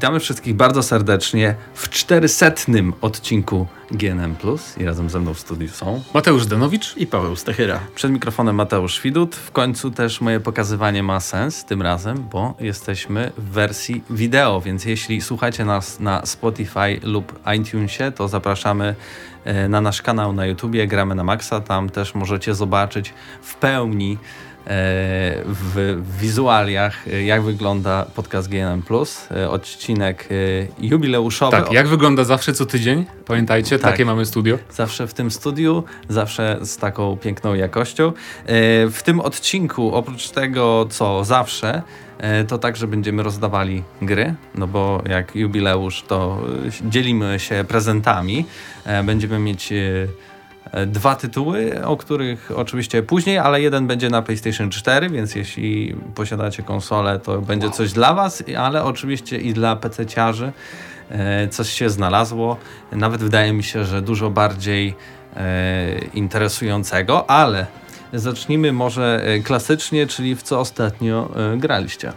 Witamy wszystkich bardzo serdecznie w 400 odcinku GNM+. I razem ze mną w studiu są Mateusz Danowicz i Paweł Stechyra. Przed mikrofonem Mateusz Widut. W końcu też moje pokazywanie ma sens tym razem, bo jesteśmy w wersji wideo, więc jeśli słuchacie nas na Spotify lub iTunesie, to zapraszamy e, na nasz kanał na YouTubie, gramy na Maxa. Tam też możecie zobaczyć w pełni w wizualiach, e, jak wygląda podcast GNM+, e, odcinek jubileuszowy. Tak, jak wygląda zawsze co tydzień, pamiętajcie, tak, takie mamy studio. Zawsze w tym studiu, zawsze z taką piękną jakością. W tym odcinku, oprócz tego, co zawsze, to także będziemy rozdawali gry, no bo jak jubileusz, to dzielimy się prezentami. Będziemy mieć E, dwa tytuły, o których oczywiście później, ale jeden będzie na PlayStation 4, więc jeśli posiadacie konsolę, to będzie coś dla Was, ale oczywiście i dla PC-ciarzy e, coś się znalazło. Nawet wydaje mi się, że dużo bardziej e, interesującego, ale zacznijmy może klasycznie, czyli w co ostatnio graliście.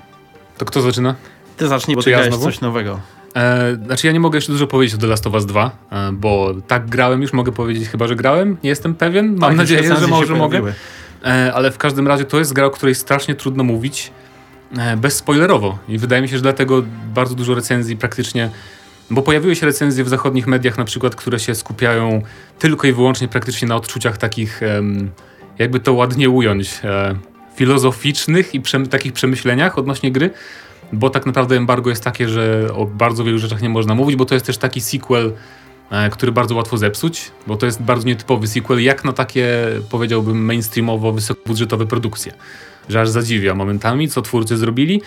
To kto zaczyna? Ty zacznij, bo ty ja coś nowego. E, znaczy ja nie mogę jeszcze dużo powiedzieć o The Last of Us 2, e, bo tak grałem już, mogę powiedzieć chyba, że grałem, nie jestem pewien, mam tak, nadzieję, że może mogę. E, ale w każdym razie to jest gra, o której strasznie trudno mówić e, bezspoilerowo i wydaje mi się, że dlatego bardzo dużo recenzji praktycznie bo pojawiły się recenzje w zachodnich mediach na przykład, które się skupiają tylko i wyłącznie praktycznie na odczuciach takich, jakby to ładnie ująć, e, filozoficznych i prze, takich przemyśleniach odnośnie gry, bo tak naprawdę embargo jest takie, że o bardzo wielu rzeczach nie można mówić, bo to jest też taki sequel, e, który bardzo łatwo zepsuć, bo to jest bardzo nietypowy sequel, jak na takie, powiedziałbym, mainstreamowo wysokobudżetowe produkcje. Że aż zadziwia momentami, co twórcy zrobili.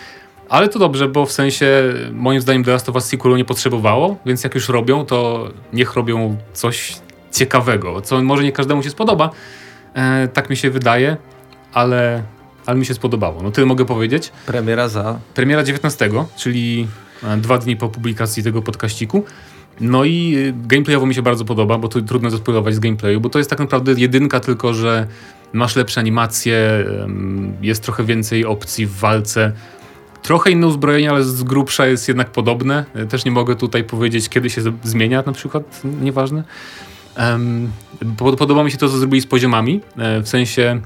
Ale to dobrze, bo w sensie moim zdaniem The Last of Us sequelu nie potrzebowało, więc jak już robią, to niech robią coś ciekawego, co może nie każdemu się spodoba, e, tak mi się wydaje, ale ale mi się spodobało. No tyle mogę powiedzieć. Premiera za? Premiera 19, czyli e, dwa dni po publikacji tego podkaściku. No i e, gameplayowo mi się bardzo podoba, bo tu trudno zaspoilować z gameplayu, bo to jest tak naprawdę jedynka, tylko że masz lepsze animacje, jest trochę więcej opcji w walce. Trochę inne uzbrojenie, ale z grubsza jest jednak podobne. E, też nie mogę tutaj powiedzieć, kiedy się zmienia na przykład, nieważne. podoba mi się to, co zrobili z poziomami, w sensie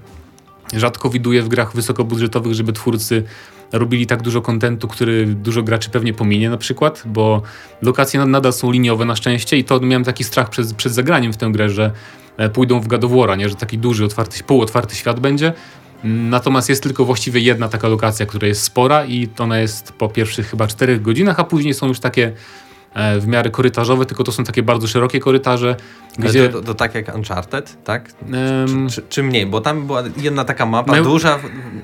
Rzadko widuję w grach wysokobudżetowych, żeby twórcy robili tak dużo kontentu, który dużo graczy pewnie pominie na przykład, bo lokacje nadal są liniowe na szczęście i to miałem taki strach przed, przed zagraniem w tę grę, że e, pójdą w War, nie? że taki duży, otwarty, półotwarty świat będzie. Natomiast jest tylko właściwie jedna taka lokacja, która jest spora i ona jest po pierwszych chyba czterech godzinach, a później są już takie w miarę korytarzowe, tylko to są takie bardzo szerokie korytarze. Gdzie... To, to, to, tak jak Uncharted, tak? Um... Czy, czy, czy, mniej? Bo tam była jedna taka mapa no, duża,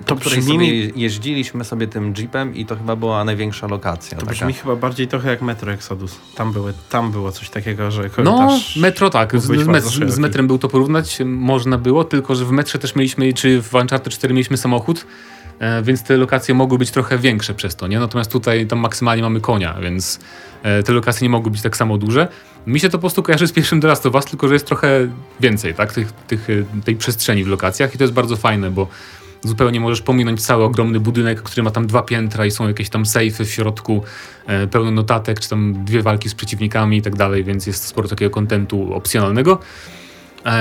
to której brzmi... sobie jeździliśmy sobie tym jeepem i to chyba była największa lokacja. To taka. brzmi chyba bardziej trochę jak Metro Exodus. Tam, były, tam było coś takiego, że korytarz... No, Metro tak. Z, met, z metrem był to porównać, można było, tylko że w metrze też mieliśmy, czy w Uncharted 4 mieliśmy samochód, E, więc te lokacje mogły być trochę większe przez to, nie? Natomiast tutaj tam maksymalnie mamy konia, więc e, te lokacje nie mogły być tak samo duże. Mi się to po prostu kojarzy z pierwszym The of Us, tylko że jest trochę więcej, tak? Tych, tych, e, tej przestrzeni w lokacjach i to jest bardzo fajne, bo zupełnie możesz pominąć cały ogromny budynek, który ma tam dwa piętra i są jakieś tam sejfy w środku, pełno notatek, czy tam dwie walki z przeciwnikami i tak dalej, więc jest sporo takiego kontentu opcjonalnego.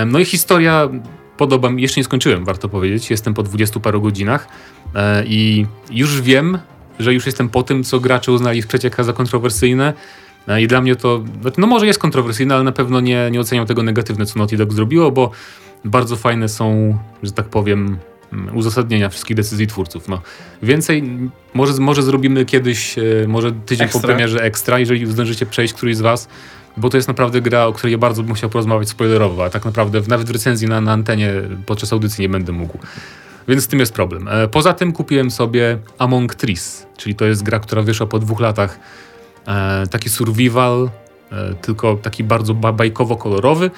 No i historia podoba mi, jeszcze nie skończyłem, warto powiedzieć, jestem po 20 paru godzinach e, i już wiem, że już jestem po tym, co gracze uznali w przeciekach za kontrowersyjne e, i dla mnie to, znaczy, no może jest kontrowersyjne, ale na pewno nie, nie oceniam tego negatywne, co Naughty Dog zrobiło, bo bardzo fajne są, że tak powiem, mm, uzasadnienia wszystkich decyzji twórców. No. Więcej może, może zrobimy kiedyś, e, może tydzień ekstra. po premierze ekstra, jeżeli zdążycie przejść któryś z was, bo to jest naprawdę gra, o której ja bardzo bym chciał porozmawiać spoilerowo, a tak naprawdę nawet w recenzji na, na antenie podczas audycji nie będę mógł. Więc z tym jest problem. E, poza tym kupiłem sobie Among Trees, czyli to jest gra, która wyszła po dwóch latach. E, taki survival, e, tylko taki bardzo bajkowo-kolorowy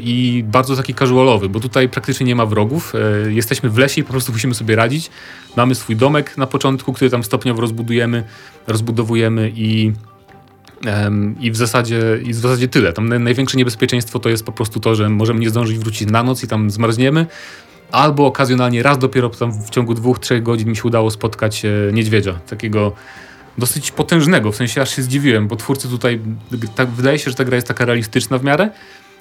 i bardzo taki casualowy, bo tutaj praktycznie nie ma wrogów. Jesteśmy w lesie i po prostu musimy sobie radzić. Mamy swój domek na początku, który tam stopniowo rozbudujemy, rozbudowujemy i i w, zasadzie, I w zasadzie tyle. Tam największe niebezpieczeństwo to jest po prostu to, że możemy nie zdążyć wrócić na noc i tam zmarzniemy, albo okazjonalnie raz dopiero w ciągu dwóch, trzech godzin mi się udało spotkać e, niedźwiedzia, takiego dosyć potężnego, w sensie aż się zdziwiłem, bo twórcy tutaj, tak, wydaje się, że ta gra jest taka realistyczna w miarę,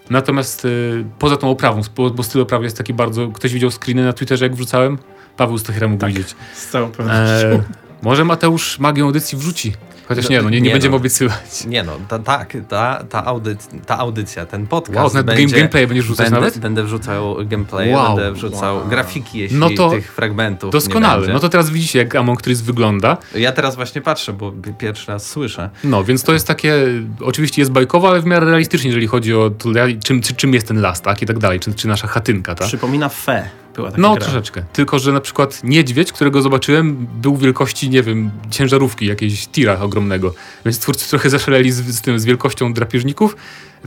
natomiast y, poza tą oprawą, bo, bo styl oprawy jest taki bardzo, ktoś widział screeny na Twitterze jak wrzucałem? Paweł Stochera mógł tak, widzieć. z całą pewnością. E, może Mateusz magię audycji wrzuci. Chociaż no, nie, no nie, nie, nie będziemy no, obiecywać. Nie no, ta, tak, ta, ta, audyc, ta audycja, ten podcast wow, będzie... gameplay będziesz rzucać będę, nawet? Będę wrzucał gameplay, wow. będę wrzucał wow. grafiki, jeśli no to tych fragmentów Doskonale. No to teraz widzicie, jak Among Us wygląda. Ja teraz właśnie patrzę, bo pierwszy raz słyszę. No, więc to jest takie, oczywiście jest bajkowe, ale w miarę realistycznie, jeżeli chodzi o to, czym, czym jest ten las, tak, i tak dalej, czy, czy nasza chatynka, tak? Przypomina fe była taka No, gra. troszeczkę. Tylko, że na przykład niedźwiedź, którego zobaczyłem, był wielkości, nie wiem, ciężarówki, jakiejś tira ogromnego. Więc twórcy trochę zaszaleli z, z, tym, z wielkością drapieżników,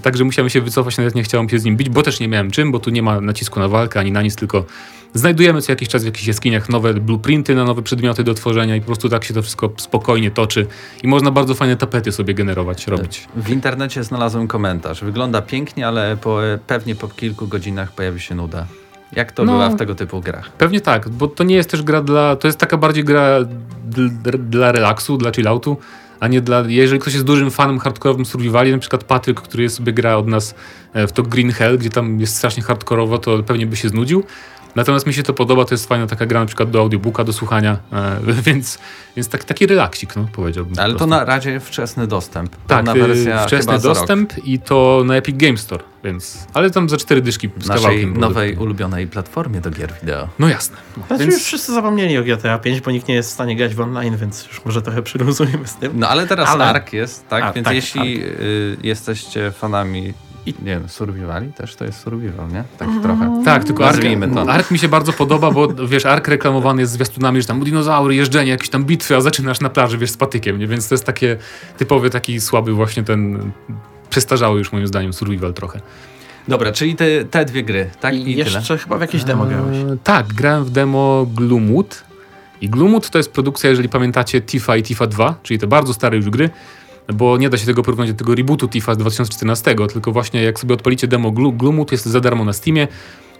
także musiałem się wycofać, nawet nie chciałem się z nim bić, bo też nie miałem czym, bo tu nie ma nacisku na walkę ani na nic, tylko znajdujemy co jakiś czas w jakichś jaskiniach nowe blueprinty na nowe przedmioty do tworzenia i po prostu tak się to wszystko spokojnie toczy i można bardzo fajne tapety sobie generować, robić. W internecie znalazłem komentarz. Wygląda pięknie, ale po, pewnie po kilku godzinach pojawi się nuda. Jak to no, bywa w tego typu grach? Pewnie tak, bo to nie jest też gra dla. To jest taka bardziej gra dla relaksu, dla chilloutu, a nie dla. Jeżeli ktoś jest dużym fanem hardkorowym survivali, na przykład Patryk, który sobie gra od nas e, w to Green Hell, gdzie tam jest strasznie hardkorowo, to pewnie by się znudził. Natomiast mi się to podoba, to jest fajna taka gra na przykład do audiobooka, do słuchania, e, więc, więc tak, taki relaksik, no, powiedziałbym. Ale to na razie wczesny dostęp. Tak, wersja wczesny dostęp i to na Epic Game Store, więc, ale tam za cztery dyszki z Naszej nowej ulubionej platformie do gier wideo. No jasne. No, znaczy więc... już wszyscy zapomnieli o GTA 5, bo nikt nie jest w stanie grać w online, więc już może trochę przyluzujemy z tym. No ale teraz ale... ARK jest, tak? A, więc tak, jeśli y, jesteście fanami i nie wiem, survivali też to jest survival, nie? Tak mm. trochę. Tak, tylko Ark, to. Ark mi się bardzo podoba, bo wiesz, Ark reklamowany jest zwiastunami, że tam dinozaury, jeżdżenie, jakieś tam bitwy, a zaczynasz na plaży, wiesz, z patykiem, nie? Więc to jest takie typowy, taki słaby właśnie ten, przestarzały już moim zdaniem survival trochę. Dobra, czyli te, te dwie gry, tak? I, I jeszcze tyle. chyba w jakieś demo grałeś. Eee, tak, grałem w demo Gloomwood. I Gloomwood to jest produkcja, jeżeli pamiętacie, Tifa i Tifa 2, czyli te bardzo stare już gry bo nie da się tego porównać do tego rebootu Tifa z 2014, tylko właśnie jak sobie odpalicie demo Gloomwood, jest za darmo na Steamie,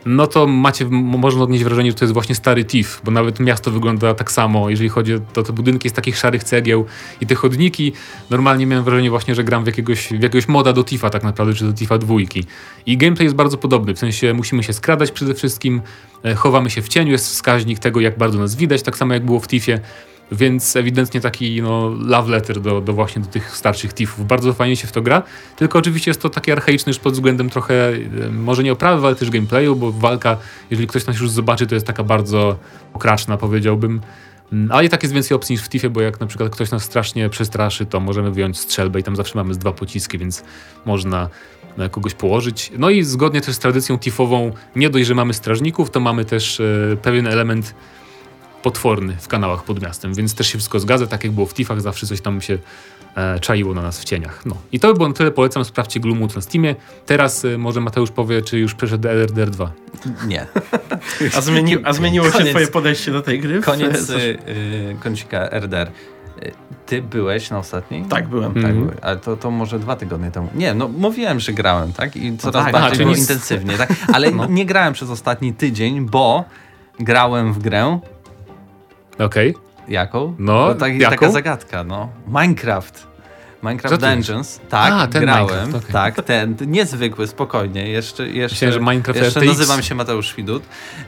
no to macie, można odnieść wrażenie, że to jest właśnie stary TIF, bo nawet miasto wygląda tak samo, jeżeli chodzi o te budynki z takich szarych cegieł i te chodniki. Normalnie miałem wrażenie właśnie, że gram w jakiegoś, w jakiegoś moda do TIFa tak naprawdę, czy do TIFa dwójki. I gameplay jest bardzo podobny, w sensie musimy się skradać przede wszystkim, e, chowamy się w cieniu, jest wskaźnik tego, jak bardzo nas widać, tak samo jak było w TIFie. Więc ewidentnie taki no, love letter do, do właśnie do tych starszych tifów. Bardzo fajnie się w to gra, tylko oczywiście jest to takie archaiczne już pod względem trochę, może nie oprawy, ale też gameplayu, bo walka, jeżeli ktoś nas już zobaczy, to jest taka bardzo okraczna, powiedziałbym. Mm, ale i tak jest więcej opcji niż w Tifie, bo jak na przykład ktoś nas strasznie przestraszy, to możemy wyjąć strzelbę i tam zawsze mamy z dwa pociski, więc można e, kogoś położyć. No i zgodnie też z tradycją tifową, nie dość, że mamy strażników, to mamy też e, pewien element potworny w kanałach pod miastem, więc też się wszystko zgadza, tak jak było w Tifach, zawsze coś tam się e, czaiło na nas w cieniach. No. I to by było na tyle, polecam, sprawdźcie Gloomwood na Steamie. Teraz e, może Mateusz powie, czy już przeszedł RDR 2. Nie. A, zmieni, a zmieniło koniec, się twoje podejście do tej gry? Koniec y, kącika RDR. Ty byłeś na ostatniej? Tak, byłem. Tak, mm -hmm. ale to, to może dwa tygodnie temu. Nie, no mówiłem, że grałem, tak? I coraz no tak, bardziej a, intensywnie, tak? Ale no. nie grałem przez ostatni tydzień, bo grałem w grę, Okej. Okay. Jaką? No, to tak, jaką? taka zagadka, no. Minecraft. Minecraft Dungeons. Tak, A, ten grałem. Okay. Tak, ten niezwykły, spokojnie. Jeszcze, jeszcze, Myślałem, że Minecraft jeszcze nazywam się Mateusz Świdut.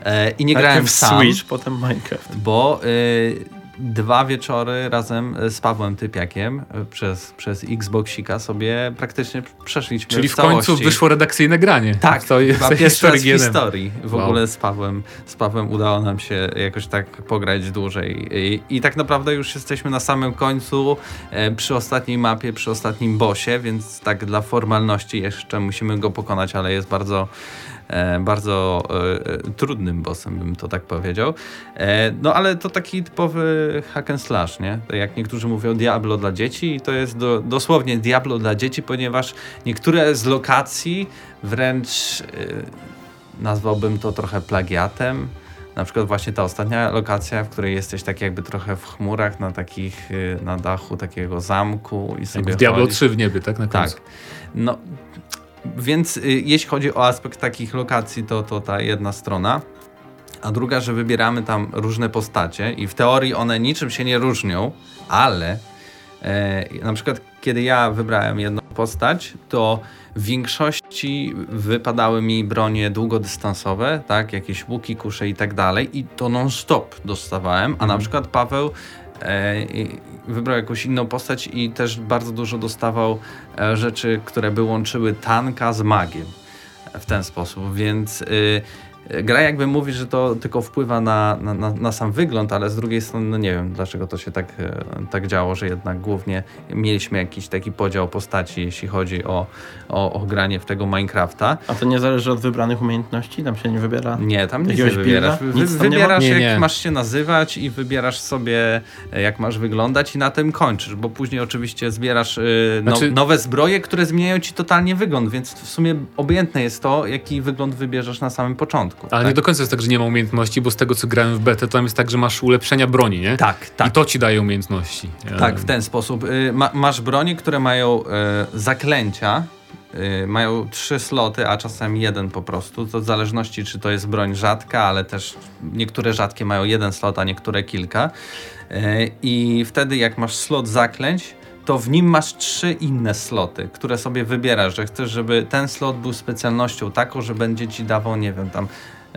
E, I nie grałem sam. Switch, potem Minecraft. Bo y, dwa wieczory razem z Pawłem Typiakiem e, przez, przez Xboxika sobie praktycznie przeszliśmy Czyli w, w końcu wyszło redakcyjne granie. Tak, to jest pierwszy raz w historii. W wow. ogóle z Pawłem, z Pawłem udało nam się jakoś tak pograć dłużej. I, I, tak naprawdę już jesteśmy na samym końcu e, przy ostatniej mapie, przy ostatnim bosie, więc tak dla formalności jeszcze musimy go pokonać, ale jest bardzo E, bardzo e, trudnym bossem, bym to tak powiedział. E, no ale to taki typowy hack and slash, nie? Jak niektórzy mówią Diablo dla dzieci, to jest do, dosłownie Diablo dla dzieci, ponieważ niektóre z lokacji wręcz nazwałbym to trochę plagiatem. Na przykład właśnie ta ostatnia lokacja, w której jesteś tak jakby trochę w chmurach na takich, na dachu takiego zamku i sobie Jak w Diablo 3 w niebie, tak? Na końcu. Tak. No, więc y, jeśli chodzi o aspekt takich lokacji, to, to ta jedna strona. A druga, że wybieramy tam różne postacie i w teorii one niczym się nie różnią, ale E, na przykład, kiedy ja wybrałem jedną postać, to w większości wypadały mi bronie długodystansowe, tak, jakieś łuki, kusze i tak dalej i to non-stop dostawałem, a na mhm. przykład Paweł wybrał jakąś inną postać i też bardzo dużo dostawał e, rzeczy, które by łączyły tanka z magiem w ten sposób, więc y, gra jakby mówi, że to tylko wpływa na, na, na, sam wygląd, ale z drugiej strony no nie wiem, dlaczego to się tak, e, tak działo, że jednak głównie mieliśmy jakiś taki podział postaci, jeśli chodzi o, o, o granie w tego Minecrafta. A to nie zależy od wybranych umiejętności? Tam się nie wybiera Nie, tam nic nie wybierasz. Wy, wybierasz jak nie. masz się nazywać i wybierasz sobie e, jak masz wyglądać i na tym kończysz, bo później oczywiście zbierasz y, no, znaczy... nowe zbroje, które zmieniają ci totalnie wygląd, więc w sumie obojętne jest to, jaki wygląd wybierzesz na samym początku. Ale tak? nie do końca jest tak, że nie ma umiejętności, bo z tego co grałem w betę, to tam jest tak, że masz ulepszenia broni, nie? Tak, tak. I to ci daje umiejętności. Tak, w ten sposób. Y, ma, masz broni, które mają y, zaklęcia, y, mają trzy sloty, a czasem jeden po prostu. To w zależności, czy to jest broń rzadka, ale też niektóre rzadkie mają jeden slot, a niektóre kilka. I wtedy, jak masz slot zaklęć, to w nim masz trzy inne sloty, które sobie wybierasz, że chcesz, żeby ten slot był specjalnością taką, że będzie ci dawał, nie wiem, tam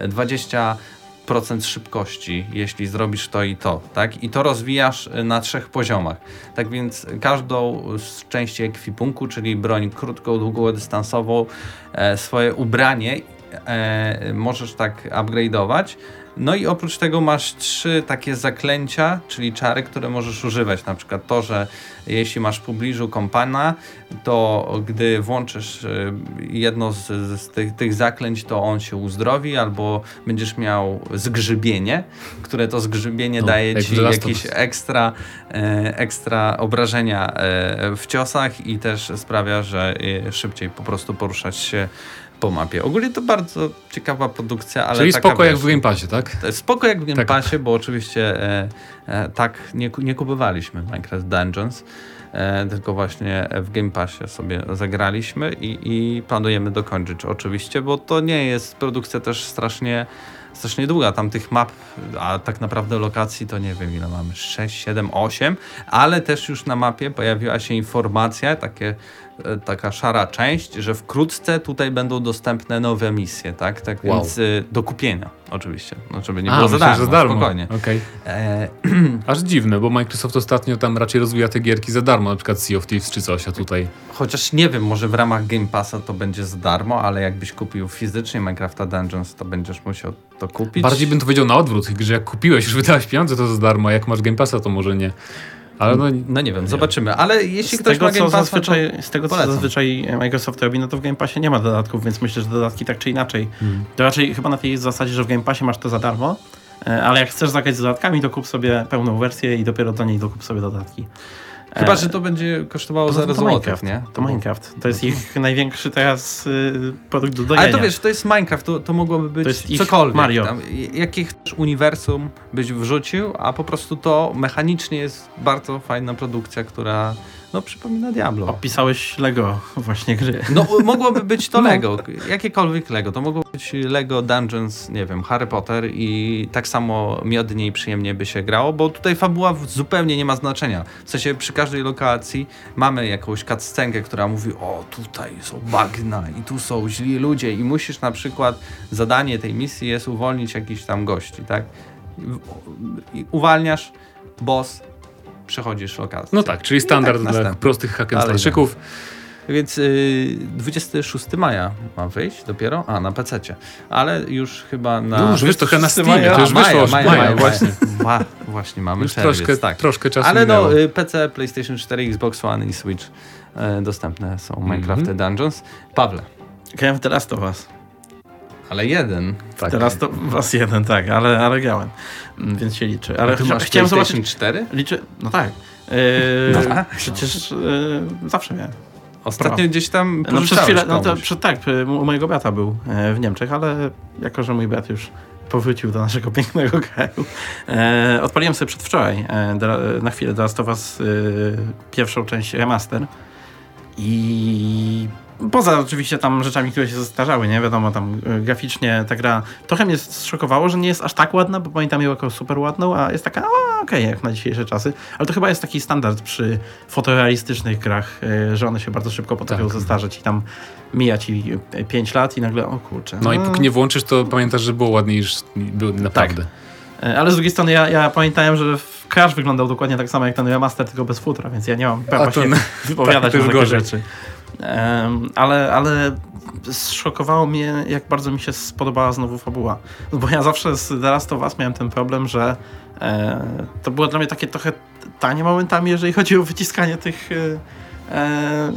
20 procent szybkości, jeśli zrobisz to i to, tak? I to rozwijasz na trzech poziomach. Tak więc każdą z części ekwipunku, czyli broń krótką, długodystansową, e, swoje ubranie e, możesz tak upgrade'ować, no i oprócz tego masz trzy takie zaklęcia, czyli czary, które możesz używać. Na przykład to, że jeśli masz w pobliżu kompana, to gdy włączysz y, jedno z, z tych, tych, zaklęć, to on się uzdrowi, albo będziesz miał zgrzybienie, które to zgrzybienie no, daje ci jakieś ekstra, e, ekstra obrażenia e, w ciosach i też sprawia, że szybciej po prostu poruszać się po mapie. Ogólnie to bardzo ciekawa produkcja, ale Czyli taka, spoko wiesz, jak w Game Passie, tak? Spoko jak w Game tak. Passie, bo oczywiście e, e, tak nie, nie kupowaliśmy Minecraft Dungeons, e, tylko właśnie w Game Passie sobie zagraliśmy i, i planujemy dokończyć oczywiście, bo to nie jest produkcja też strasznie strasznie długa. Tam tych map, a tak naprawdę lokacji to nie wiem ile mamy, 6, 7, 8, ale też już na mapie pojawiła się informacja, takie E, taka szara część, że wkrótce tutaj będą dostępne nowe misje, tak? Tak wow. więc y, do kupienia oczywiście, no żeby nie A, było za darmo, za darmo. spokojnie. Okay. E... Aż dziwne, bo Microsoft ostatnio tam raczej rozwija te gierki za darmo, na przykład Sea of Thieves czy coś, a tutaj... Chociaż nie wiem, może w ramach Game Passa to będzie za darmo, ale jakbyś kupił fizycznie Minecrafta Dungeons, to będziesz musiał to kupić. Bardziej bym to powiedział na odwrót, że jak kupiłeś, już wydałeś pieniądze, to za darmo, a jak masz Game Passa, to może nie. Ale no, no nie wiem, zobaczymy. Ale jeśli z ktoś tego, ma Game zazwyczaj, to Z tego, co zazwyczaj Microsoft robi, no to w Game Passie nie ma dodatków, więc myślę, że dodatki tak czy inaczej. Hmm. To raczej chyba na tej zasadzie, że w Game Passie masz to za darmo, e, ale jak chcesz zagrać z dodatkami, to kup sobie pełną wersję i dopiero do niej dokup sobie dodatki. Chyba, e, że to będzie kosztowało 0 zł, Minecraft, nie? To Minecraft. To jest ich największy teraz y, produkt do dojenia. Ale to wiesz, to jest Minecraft, to, to mogłoby być to jest cokolwiek. Mario. Tam, jakie chcesz uniwersum byś wrzucił, a po prostu to mechanicznie jest bardzo fajna produkcja, która no przypomina Diablo. Opisałeś Lego właśnie gry. No mogłoby być to no. Lego, jakiekolwiek Lego. To mogło być Lego Dungeons, nie wiem, Harry Potter i tak samo miodnie i przyjemnie by się grało, bo tutaj fabuła zupełnie nie ma znaczenia. W sensie przy każdej lokacji mamy jakąś cutscenkę, która mówi o tutaj są bagna i tu są źli ludzie i musisz na przykład, zadanie tej misji jest uwolnić jakichś tam gości, tak? I uwalniasz, boss przechodzisz lokację. No tak, czyli standard tak, dla prostych hack'n'slashików. Więc y, 26 maja ma wyjść dopiero, a na PC. Ale już chyba na. Już wiesz, trochę na Steamie, to już maja, wyszło maja, maja, maja, właśnie. Ma, właśnie mamy już czerwiec, troszkę, tak. troszkę czasu Ale no, y, PC, PlayStation 4, Xbox One i Switch y, dostępne są mm -hmm. Minecraft Dungeons. Pawle. Grałem w The Last of Us. Ale jeden. Tak. Teraz to was jeden, tak, ale, ale grałem, mm, więc się liczy. Ale chcia, chciałem zobaczyć. 4? Liczy, no tak. Yy, no tak. Przecież yy, zawsze miałem. Ostatnio Pro. gdzieś tam No przez chwilę, no to, przy, tak, u mojego brata był e, w Niemczech, ale jako, że mój brat już powrócił do naszego pięknego kraju, e, odpaliłem sobie przedwczoraj e, na chwilę do Last of Us e, pierwszą część remaster i poza oczywiście tam rzeczami, które się zestarzały, nie? Wiadomo, tam y, graficznie ta gra trochę mnie zszokowało, że nie jest aż tak ładna, bo pamiętam ją jako super ładną, a jest taka, okej, okay, jak na dzisiejsze czasy. Ale to chyba jest taki standard przy fotorealistycznych grach, y, że one się bardzo szybko potrafią tak. zestarzeć i tam mija ci 5 lat i nagle, o kurczę. No, no i póki nie włączysz, to pamiętasz, że było ładniej niż było naprawdę. Tak. Ale z drugiej strony ja, ja pamiętałem, że Crash wyglądał dokładnie tak samo jak ten remaster, tylko bez futra, więc ja nie mam prawa się wypowiadać tak, na takie rzeczy. Ale, ale zszokowało mnie, jak bardzo mi się spodobała znowu fabuła. Bo ja zawsze z The Last of Us miałem ten problem, że e, to było dla mnie takie trochę tanie momentami, jeżeli chodzi o wyciskanie tych e,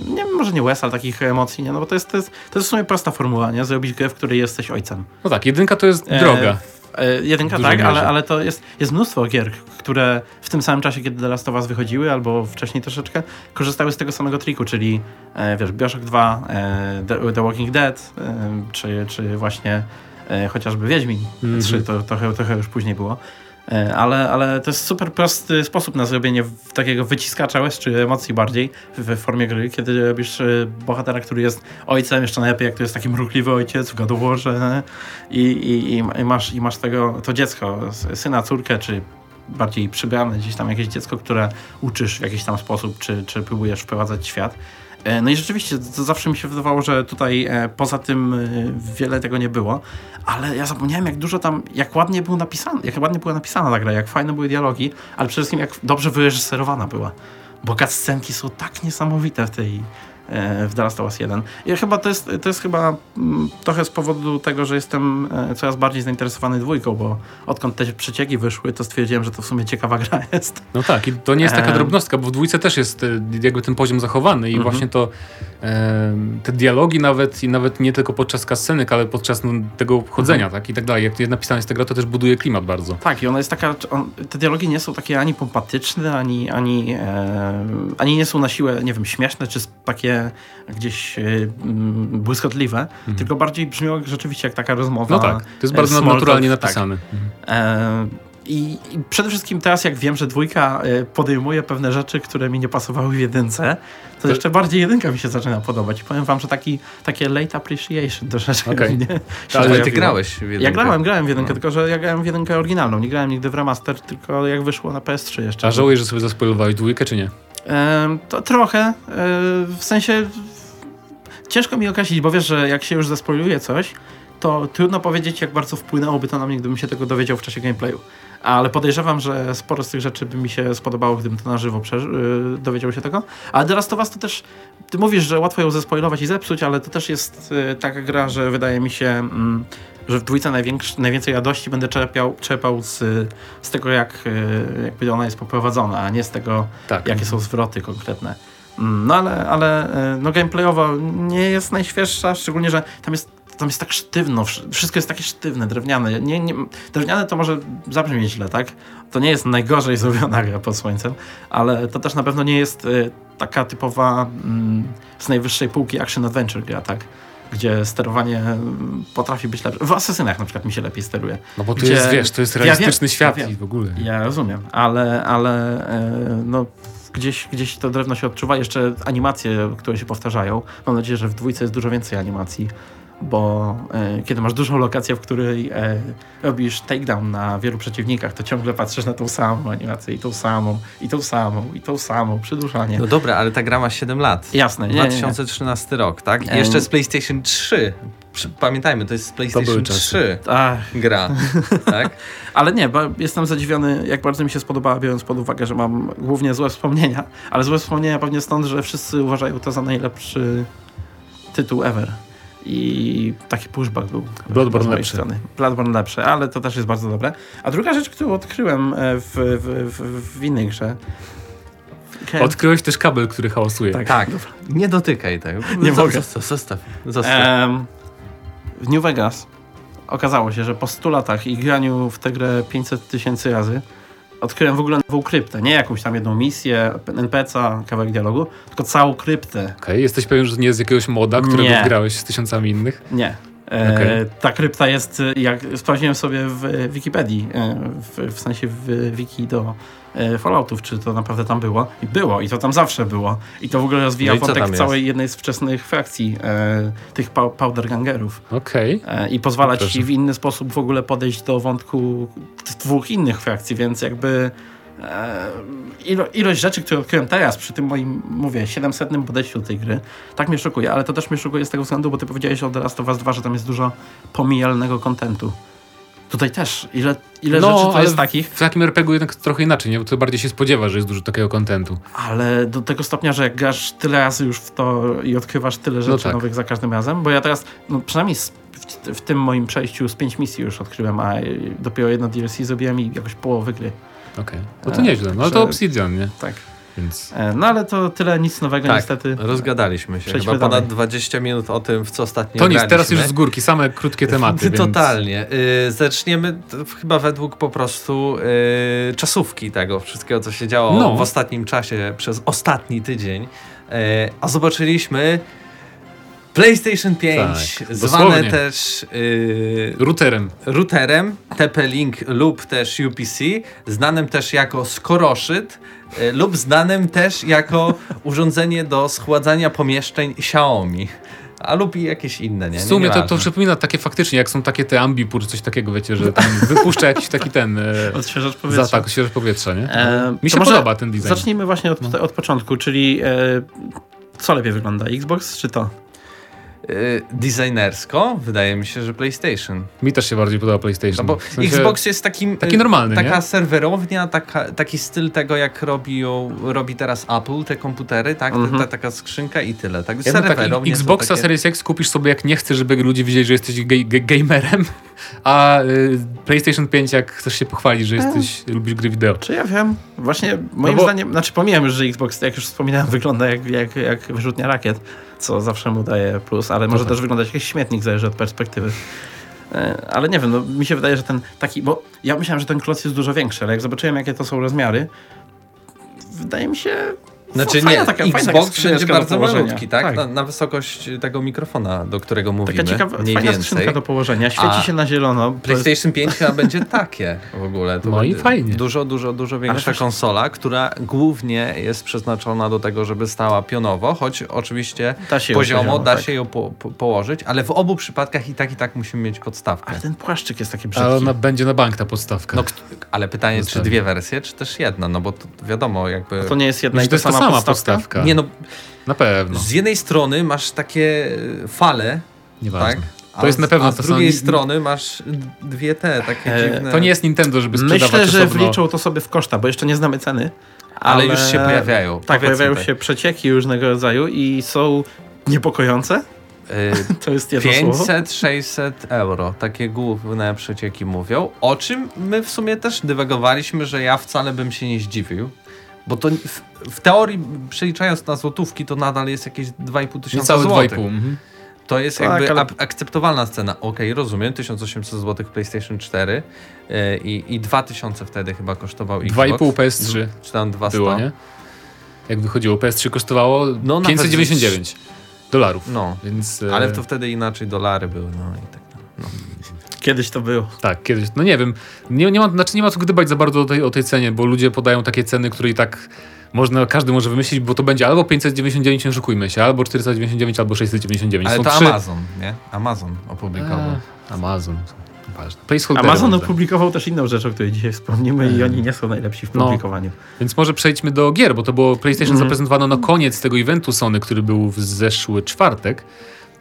nie wiem, może nie łez, ale takich emocji, nie? No bo to jest, to jest, to jest w sumie prosta formuła, nie? Zrobić grę, w której jesteś ojcem. No tak, jedynka to jest e, droga. E, jedynka tak, ale, ale to jest, jest mnóstwo gier, które w tym samym czasie, kiedy The Last of Us wychodziły, albo wcześniej troszeczkę, korzystały z tego samego triku, czyli e, wiesz, Bioshock 2, e, The, The, Walking Dead, e, czy, czy właśnie e, chociażby Wiedźmin mm -hmm. 3, to trochę, trochę już później było. E, ale, ale to jest super prosty sposób na zrobienie takiego wyciskacza łez, czy emocji bardziej w formie gry, kiedy robisz e, bohatera, który jest ojcem, jeszcze najlepiej jak to jest taki mrukliwy ojciec w gadoworze i, i, i, masz, i masz tego, to dziecko, syna, córkę, czy bardziej przybrane gdzieś tam jakieś dziecko, które uczysz w jakiś tam sposób, czy, czy próbujesz wprowadzać świat. E, no i rzeczywiście, to zawsze mi się wydawało, że tutaj e, poza tym e, wiele tego nie było, ale ja zapomniałem, jak dużo tam, jak ładnie był napisane, jak ładnie była napisana ta gra, jak fajne były dialogi, ale przede wszystkim jak dobrze wyreżyserowana była. Bo cutscenki są tak niesamowite w tej, w The Last of Us 1. I chyba to jest, to jest chyba mm, trochę z powodu tego, że jestem coraz bardziej zainteresowany dwójką, bo odkąd te przecieki wyszły, to stwierdziłem, że to w sumie ciekawa gra jest. No tak, i to nie jest taka drobnostka, bo w dwójce też jest jakby ten poziom zachowany i mhm. właśnie to te dialogi nawet i nawet nie tylko podczas kascenek, ale podczas no, tego chodzenia, mhm. tak i tak dalej. Jak jest napisana jest ta gra, to też buduje klimat bardzo. Tak, i ona jest taka, on, te dialogi nie są takie ani pompatyczne, ani, ani, e, ani nie są na siłę, nie wiem, śmieszne, czy takie gdzieś e, błyskotliwe, mhm. tylko bardziej brzmią jak, rzeczywiście jak taka rozmowa. No tak, to jest bardzo naturalnie napisane. Tak. Mhm. E, i, I, przede wszystkim teraz, jak wiem, że dwójka e, podejmuje pewne rzeczy, które mi nie pasowały w jedynce, to, jeszcze bardziej jedynka mi się zaczyna podobać. I powiem wam, że taki, takie late appreciation troszeczkę okay. mnie Ale ty grałeś w jedynkę. Ja grałem, grałem w jedynkę, no. tylko że ja grałem w jedynkę oryginalną. Nie grałem nigdy w remaster, tylko jak wyszło na PS3 jeszcze. A żałujesz, że sobie zaspoilowałeś dwójkę, czy nie? To trochę. E, w sensie ciężko mi określić, bo wiesz, że jak się już zaspoiluje coś, to trudno powiedzieć, jak bardzo wpłynęłoby to na mnie, gdybym się tego dowiedział w czasie gameplayu ale podejrzewam, że sporo z tych rzeczy by mi się spodobało, gdybym to na żywo yy, dowiedział się tego. Ale The Last of Us to też, ty mówisz, że łatwo ją zespoilować i zepsuć, ale to też jest yy, taka gra, że wydaje mi się, yy, że w dwójce najwięcej radości będę czerpiał, czerpał z, z tego, jak y, jakby ona jest poprowadzona, a nie z tego, tak. jakie są zwroty konkretne. Mm, no ale, ale y, no gameplayowo nie jest najświeższa, szczególnie, że tam jest tam jest tak sztywno, wszystko jest takie sztywne, drewniane. Nie, nie, drewniane to może zabrzmieć źle, tak? To nie jest najgorzej zrobiona gra pod słońcem, ale to też na pewno nie jest y, taka typowa y, z najwyższej półki action adventure gra, tak? Gdzie sterowanie mm, potrafi być lepsze. W Asesynach na przykład mi się lepiej steruje. No bo to gdzie... jest, wiesz, to jest realistyczny ja świat ja i w ogóle. Ja rozumiem, ale, ale y, no gdzieś, gdzieś to drewno się odczuwa. Jeszcze animacje, które się powtarzają. Mam nadzieję, że w dwójce jest dużo więcej animacji bo e, kiedy masz dużą lokację, w której e, robisz takedown na wielu przeciwnikach, to ciągle patrzysz na tą samą animację i tą samą, i tą samą, i tą samą, przyduszanie. No dobra, ale ta gra ma 7 lat. Jasne. Nie, 2013 nie, nie. rok, tak? I jeszcze z PlayStation 3. Pamiętajmy, to jest z PlayStation 3 Ach. gra, tak? ale nie, bo jestem zadziwiony, jak bardzo mi się spodobała, biorąc pod uwagę, że mam głównie złe wspomnienia, ale złe wspomnienia pewnie stąd, że wszyscy uważają to za najlepszy tytuł ever i taki pushback był. Bloodborne lepszy. Strony. Bloodborne lepszy, ale to też jest bardzo dobre. A druga rzecz, którą odkryłem e, w, w, w, w innej grze, Okay. Odkryłeś też kabel, który hałasuje. Tak, tak. nie dotykaj tego. Nie mogę. Zostaw, zostaw. zostaw. Um, w New Vegas okazało się, że po 100 latach i graniu w tę grę 500 tysięcy razy odkryłem w ogóle nową kryptę. Nie jakąś tam jedną misję, NPC-a, kawałek dialogu, tylko całą kryptę. Okej, okay. jesteś pewien, że nie z jakiegoś moda, którego nie. wgrałeś z tysiącami innych? Nie. E, okay. Ta krypta jest, jak sprawdziłem sobie w Wikipedii, e, w, w sensie w wiki do e, Falloutów, czy to naprawdę tam było. I było, i to tam zawsze było. I to w ogóle rozwija no wątek całej jednej z wczesnych frakcji e, tych pa powder gangerów. Okej. Okay. I pozwala ci w inny sposób w ogóle podejść do wątku dwóch innych frakcji, więc jakby ilo, ilość rzeczy, które odkryłem teraz przy tym moim, mówię, 700 podejściu do tej gry, tak mnie szokuje, ale to też mnie szokuje z tego względu, bo ty powiedziałeś o The Last of Us 2, że tam jest dużo pomijalnego kontentu. Tutaj też, ile, ile no, rzeczy to jest takich. W takim RPG jednak trochę inaczej, nie? bo to bardziej się spodziewa, że jest dużo takiego kontentu. Ale do tego stopnia, że jak grasz tyle razy już w to i odkrywasz tyle no rzeczy no tak. nowych za każdym razem, bo ja teraz, no przynajmniej w, w, tym moim przejściu z 5 misji już odkryłem, a dopiero jedno DLC zrobiłem i jakoś połowy gry. Okej, okay. no to nieźle. No ale to Obsidian, nie? Tak. Więc... E, no ale to tyle, nic nowego tak, niestety. rozgadaliśmy się. Chyba ponad 20 minut o tym, w co ostatnio To nic, teraz już z górki, same krótkie tematy. Więc... Totalnie. Y, zaczniemy chyba według po prostu y, czasówki tego wszystkiego, co się działo no. w ostatnim czasie, przez ostatni tydzień. Y, a zobaczyliśmy PlayStation 5, tak, zwane też yy, routerem. routerem, TP-Link lub też UPC, znanym też jako skoroszyt yy, lub znanym też jako urządzenie do schładzania pomieszczeń Xiaomi. A lub i jakieś inne, nie? W sumie nie to, to przypomina takie faktycznie, jak są takie te ambipur, coś takiego, wiecie, że tam wypuszcza jakiś taki ten... E, odświeżacz powietrza. Za, tak, odświeżacz powietrza, nie? E, Mi się podoba ten design. Zacznijmy właśnie od, no. od początku, czyli e, co lepiej wygląda, Xbox czy to? Y, designersko wydaje mi się, że PlayStation. Mi też się bardziej podoba PlayStation. No bo w sensie Xbox jest takim. Taki y, normalny. Taka nie? serwerownia, taka, taki styl tego, jak robi, robi teraz Apple, te komputery, tak? Mm -hmm. ta, taka skrzynka i tyle. Tak, ja tak Xboxa takie... Series X kupisz sobie, jak nie chcesz, żeby ludzie wiedzieli, że jesteś gamerem, a y, PlayStation 5, jak chcesz się pochwalić, że jesteś, hmm. lubisz gry wideo. Czy ja wiem? Właśnie moim no bo... zdaniem, znaczy pomijam już, że Xbox, jak już wspominałem, wygląda jak, jak, jak wyrzutnia rakiet co zawsze mu daje plus, ale może też wyglądać jak jakiś śmietnik, zależy od perspektywy. E, ale nie wiem, no, mi się wydaje, że ten taki, bo ja myślałem, że ten kloc jest dużo większy, ale jak zobaczyłem, jakie to są rozmiary, wydaje mi się, znaczy nie, taka, Xbox wszędzie bardzo malutki, tak? tak. Na, na, wysokość tego mikrofona, do którego mówimy. Taka ciekawa, mniej fajna więcej. do położenia, świeci A się na zielono. PlayStation 5 chyba będzie takie w ogóle. To no i fajnie. Dużo, dużo, dużo większa konsola, która głównie jest przeznaczona do tego, żeby stała pionowo, choć oczywiście da się poziomo, poziomo da tak. się ją po, po, położyć, ale w obu przypadkach i tak i tak musimy mieć podstawkę. Ale ten płaszczyk jest taki brzydki. Ale ona będzie na bank ta podstawka. No, ale pytanie, czy dwie wersje, czy też jedna, no bo to wiadomo jakby... to nie jest jedna i to sama, sama podstawka? Nie no, na pewno. Z jednej strony masz takie fale, Nieważne. tak? To jest na pewno a z drugiej strony masz dwie te takie e, dziwne... To nie jest Nintendo, żeby sprzedawać Myślę, że osobno. wliczą to sobie w koszta, bo jeszcze nie znamy ceny. Ale, ale już się pojawiają. Tak, pojawiają tak. się przecieki różnego rodzaju i są niepokojące. Yy, to jest 500-600 euro. Takie główne przecieki mówią. O czym my w sumie też dywagowaliśmy, że ja wcale bym się nie zdziwił. Bo to w, w teorii, przeliczając na złotówki, to nadal jest jakieś 2,5 tysiąca złotych. 2,5. Mhm. To jest tak, jakby ale... akceptowalna cena. Okej, okay, rozumiem, 1800 zł PlayStation 4 yy, i, i 2000 wtedy chyba kosztował Xbox. 2,5 PS3. Czy tam 200. Było, nie? Jak wychodziło, PS3 kosztowało no, 599 dolarów. No, więc, ale e, to wtedy inaczej dolary były, no i tak. No. Kiedyś to było. Tak, kiedyś. No nie wiem. Nie, nie, ma, znaczy nie ma co gdybać za bardzo o tej, o tej cenie, bo ludzie podają takie ceny, które i tak można, każdy może wymyślić, bo to będzie albo 599, nie oszukujmy się, albo 499, albo 699. Ale Są to trzy... Amazon, nie? Amazon opublikował. Eee, Amazon. Amazon opublikował też inną rzecz, o której dzisiaj wspomnimy eee. i oni nie są najlepsi w no. publikowaniu. No, więc może przejdźmy do gier, bo to było PlayStation mm. zaprezentowano na koniec tego eventu Sony, który był w zeszły czwartek.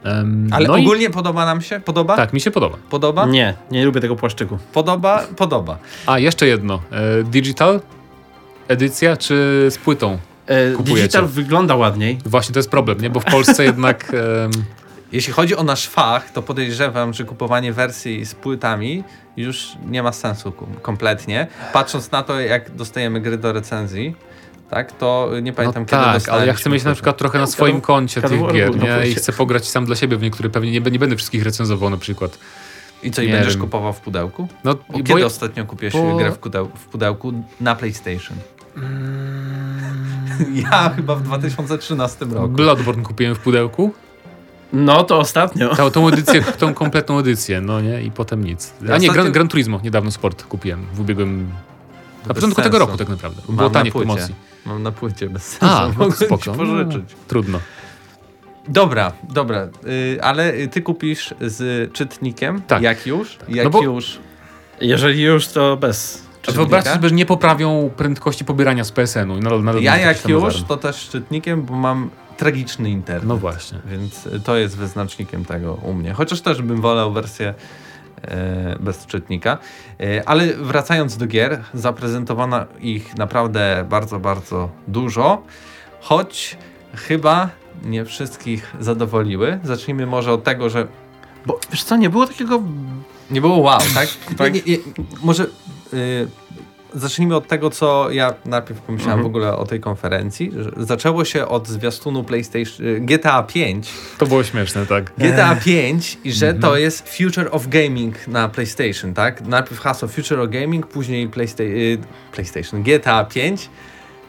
Um, Ale no ogólnie i... podoba nam się? Podoba? Tak, mi się podoba. Podoba? Nie, nie lubię tego płaszczyku. Podoba? Podoba. A, jeszcze jedno. E, digital edycja czy z płytą? E, digital wygląda ładniej. Właśnie to jest problem, nie? Bo w Polsce jednak... E... Jeśli chodzi o nasz fach, to podejrzewam, że kupowanie wersji z płytami już nie ma sensu kompletnie. Patrząc na to, jak dostajemy gry do recenzji, tak, to nie pamiętam no kiedy Tak, ale ja chcę mieć na przykład trochę na swoim koncie tych gier, nie? I chcę pograć sam dla siebie w niektóre pewnie nie, nie będę wszystkich recenzował na przykład. I co, i będziesz wiem. kupował w pudełku? No, o, kiedy bo... ostatnio kupiłeś bo... grę w pudełku, w pudełku na PlayStation? Mm... ja chyba w 2013 roku. Bloodborne kupiłem w pudełku. No to ostatnio. Ta, tą edycję, tą kompletną edycję, no nie? I potem nic. A nie, ostatnio... Gran, Gran Turismo niedawno sport kupiłem w ubiegłym... Na początku tego roku tak naprawdę. Było tanie w promocji. Mam na płycie bez sensu. A, no, spoko. pożyczyć. No, trudno. Dobra, dobra, yy, ale ty kupisz z czytnikiem, tak. jak już, tak. jak no już. Jeżeli już, to bez Wyobraźcie sobie, że nie poprawią prędkości pobierania z PSN-u. Nadal, nadal ja jak już, to też szczytnikiem, bo mam tragiczny internet. No właśnie. Więc to jest wyznacznikiem tego u mnie. Chociaż też bym wolał wersję bez czytnika. E, ale wracając do gier, zaprezentowano ich naprawdę bardzo, bardzo dużo. Choć chyba nie wszystkich zadowoliły. Zacznijmy może od tego, że. Bo wiesz co, nie było takiego. Nie było wow, tak? tak? Nie, nie, może y, zacznijmy od tego, co ja najpierw pomyślałem mhm. w ogóle o tej konferencji. Zaczęło się od zwiastunu PlayStation y, GTA 5. To było śmieszne, tak. GTA 5 i że to mhm. jest Future of Gaming na PlayStation, tak? Najpierw hasło Future of Gaming, później Playsta y, PlayStation GTA 5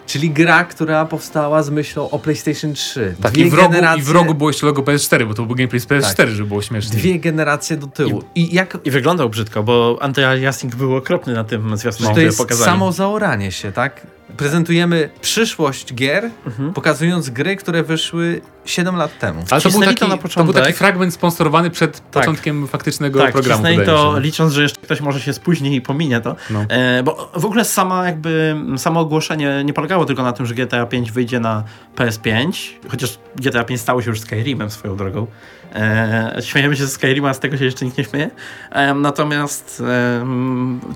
Czyli gra, która powstała z myślą o PlayStation 3. Tak, Dwie i w, rogu, generacje... i w rogu było jeszcze logo PS4, bo to był gameplay z PS4, tak. żeby było śmieszne. Dwie generacje do tyłu. I, I, jak... I wyglądał brzydko, bo anti-aliasing był okropny na tym zwiastunie, To jest pokazali. samo zaoranie się, tak? Prezentujemy przyszłość gier, mhm. pokazując gry, które wyszły 7 lat temu. Ale to był, taki, to, na początek. to był taki fragment sponsorowany przed tak. początkiem faktycznego tak, programu. Tak, to się. licząc, że jeszcze ktoś może się spóźni i pominie to. No. E, bo w ogóle sama jakby, samo ogłoszenie nie polegało tylko na tym, że GTA 5 wyjdzie na PS5, chociaż GTA 5 stało się już Skyrimem swoją drogą. E, śmiejemy się ze Skyrima, z tego się jeszcze nikt nie śmieje. E, natomiast e,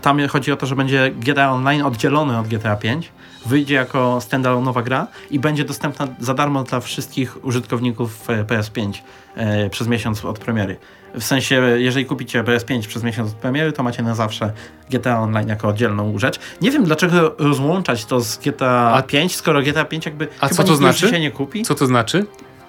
tam chodzi o to, że będzie GTA Online oddzielony od GTA 5 wyjdzie jako standalone'owa gra i będzie dostępna za darmo dla wszystkich użytkowników e, PS5 e, przez miesiąc od premiery. W sensie, jeżeli kupicie PS5 przez miesiąc od premiery, to macie na zawsze GTA Online jako oddzielną rzecz. Nie wiem, dlaczego rozłączać to z GTA 5, skoro GTA 5 jakby A co to znaczy? się nie kupi. Co to znaczy?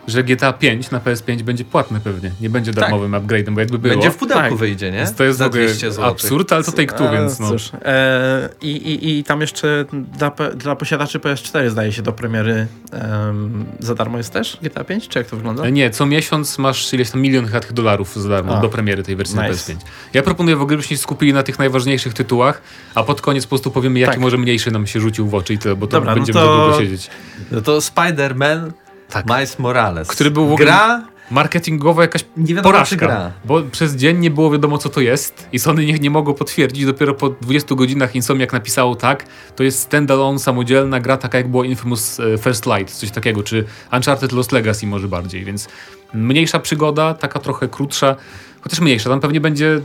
Że GTA 5 na PS5 będzie płatny pewnie, nie będzie tak. darmowym tak. upgrade'em, bo jakby było... Będzie w pudełku tak. wyjdzie, nie? To jest Za 200 zł. absurd, ale to take two, więc no. Cóż, e, i, i, I tam jeszcze dla, dla posiadaczy PS4 zdaje się do premiery um, za darmo jest też GTA 5, czy jak to wygląda? E, nie, co miesiąc masz ileś tam milion dolarów za darmo a. do premiery tej wersji nice. na PS5. Ja proponuję w ogóle, byśmy się skupili na tych najważniejszych tytułach, a pod koniec po prostu powiemy, jaki tak. może mniejszy nam się rzucił w oczy i tyle, bo to Dobra, no będziemy no to, długo siedzieć. No to Spider-Man tak. Miles Morales. Który był w ogóle gra marketingowa jakaś nie porażka. Gra. Bo przez dzień nie było wiadomo, co to jest i Sony nie, nie mogło potwierdzić. Dopiero po 20 godzinach Insomniac napisało tak, to jest standalone, samodzielna gra, taka jak było Infamous e, First Light, coś takiego, czy Uncharted Lost Legacy może bardziej, więc mniejsza przygoda, taka trochę krótsza, chociaż mniejsza. Tam pewnie będzie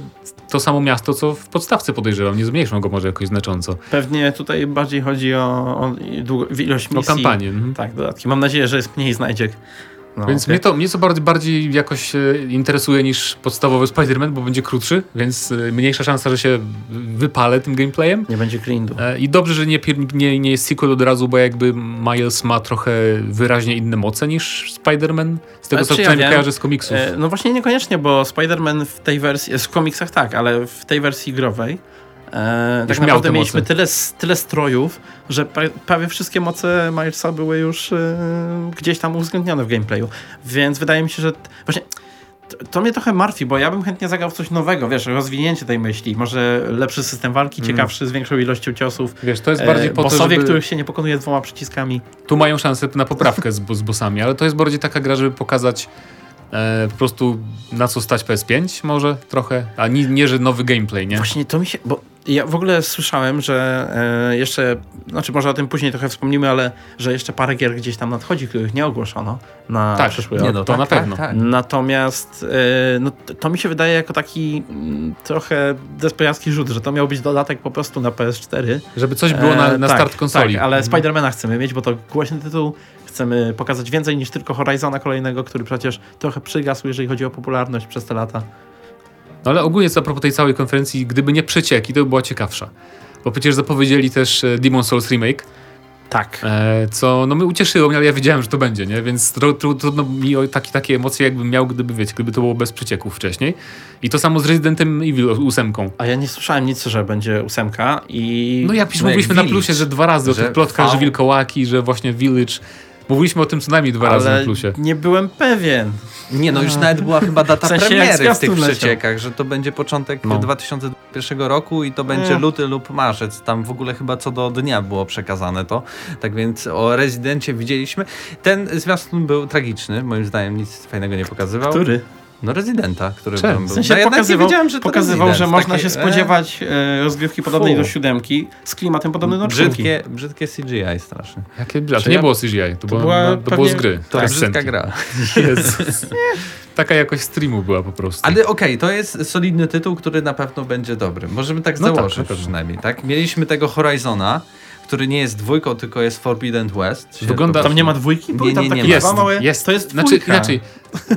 to samo miasto, co w podstawce podejrzewam. Nie zmniejszą go może jakoś znacząco. Pewnie tutaj bardziej chodzi o, o ilość misji. O kampanię. Mhm. Tak, dodatki. Mam nadzieję, że jest mniej znajdziek. No, więc okay. mnie to mnie co bardziej, bardziej jakoś e, interesuje niż podstawowy Spider-Man, bo będzie krótszy, więc e, mniejsza szansa, że się wypalę tym gameplayem. Nie będzie grindu. E, I dobrze, że nie, nie, nie jest sequel od razu, bo jakby Miles ma trochę wyraźnie inne moce niż Spider-Man. Z tego, co ja przynajmniej kojarzę z komiksów. No właśnie niekoniecznie, bo Spider-Man w tej wersji, w komiksach tak, ale w tej wersji growej E, tak naprawdę mieliśmy tyle, tyle strojów, że prawie wszystkie moce Milesa były już e, gdzieś tam uwzględnione w gameplayu. Więc wydaje mi się, że właśnie to, mnie trochę martwi, bo ja bym chętnie zagrał w coś nowego, wiesz, rozwinięcie tej myśli, może lepszy system walki, mm. ciekawszy, z większą ilością ciosów. Wiesz, to jest bardziej e, po bossowie, to, żeby... których się nie pokonuje dwoma przyciskami. Tu mają szansę na poprawkę z, z bossami, ale to jest bardziej taka gra, żeby pokazać e, po prostu na co stać PS5 może trochę, a nie, nie, że nowy gameplay, nie? Właśnie to mi się, bo ja w ogóle słyszałem, że e, jeszcze, znaczy może o tym później trochę wspomnimy, ale że jeszcze parę gier gdzieś tam nadchodzi, których nie ogłoszono na tak, przyszły rok. No, to tak, na pewno. Tak, tak. Natomiast e, no, to mi się wydaje jako taki mm, trochę desperacki rzut, że to miał być dodatek po prostu na PS4. Żeby coś było na, na e, start konsoli. Tak, ale mhm. Spidermana chcemy mieć, bo to głośny tytuł. Chcemy pokazać więcej niż tylko Horizona kolejnego, który przecież trochę przygasł, jeżeli chodzi o popularność przez te lata. No ale ogólnie co a propos tej całej konferencji, gdyby nie przecieki, to by była ciekawsza. Bo przecież zapowiedzieli też e, Demon Souls Remake. Tak. E, co no mnie ucieszyło ale ja wiedziałem, że to będzie, nie? Więc trudno mi o taki, takie emocje jakbym miał, gdyby, wiecie, gdyby to było bez przecieków wcześniej. I to samo z Residentem Evil ósemką. A ja nie słyszałem nic, że będzie ósemka i... No jak już no mówiliśmy na plusie, że dwa razy że o tych plotkach, że wilkołaki, że właśnie Village Mówiliśmy o tym co najmniej dwa razy na plusie. nie byłem pewien. Nie, no już nawet była chyba data w sensie premiery w tych przeciekach, że to będzie początek no. 2021 roku i to będzie nie. luty lub marzec. Tam w ogóle chyba co do dnia było przekazane to. Tak więc o rezydencie widzieliśmy. Ten zwiastun był tragiczny, moim zdaniem nic fajnego nie pokazywał. Który? No rezydenta, który Czemu? tam był. W sensie no, pokazywał, że pokazywał że można takie, się spodziewać e, rozgrywki podobnej Fu. do siódemki z klimatem podobnym do brzydkie, brzydkie CGI strasznie. Jakie, a to nie było CGI, to, to, było, była, no, to było z gry. To jest brzydka gra. Jezus. Taka jakość streamu była po prostu. Ale okej, okay, to jest solidny tytuł, który na pewno będzie dobry. Możemy tak no tak, założyć tak, przynajmniej, tak? Mieliśmy tego Horizona, który nie jest dwójką, tylko jest Forbidden West. Wygląda... Tam nie ma dwójki? Nie, nie, nie, nie jest, małe... jest. To jest znaczy, inaczej,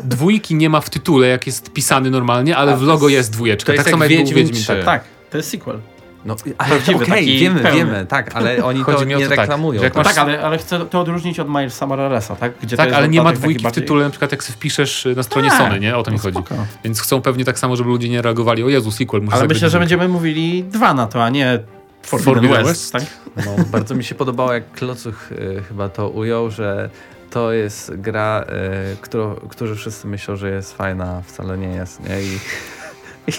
dwójki nie ma w tytule, jak jest pisany normalnie, ale A, w logo jest dwójeczka. To jest tak samo jak Wiedźmin, Wiedźmin tak, tak, to jest sequel. No, okej, okay, wiemy, pełny. wiemy, tak, ale oni Chodzi to nie to tak, reklamują. Tak, tak ale, ale chcę to odróżnić od Milesa Moralesa, tak? Gdzie tak, ale nie ma dwójki w tytule, na przykład jak wpiszesz na stronie tak, Sony, nie? O to mi chodzi. Więc chcą pewnie tak samo, żeby ludzie nie reagowali, o Jezu, sequel, muszę Ale myślę, że będziemy mówili dwa na to, a nie Forbidden, Forbidden West, West, tak? No, bardzo mi się podobało, jak Klocuch y, chyba to ujął, że to jest gra, y, którą, którzy wszyscy myślą, że jest fajna, wcale nie jest, nie? I i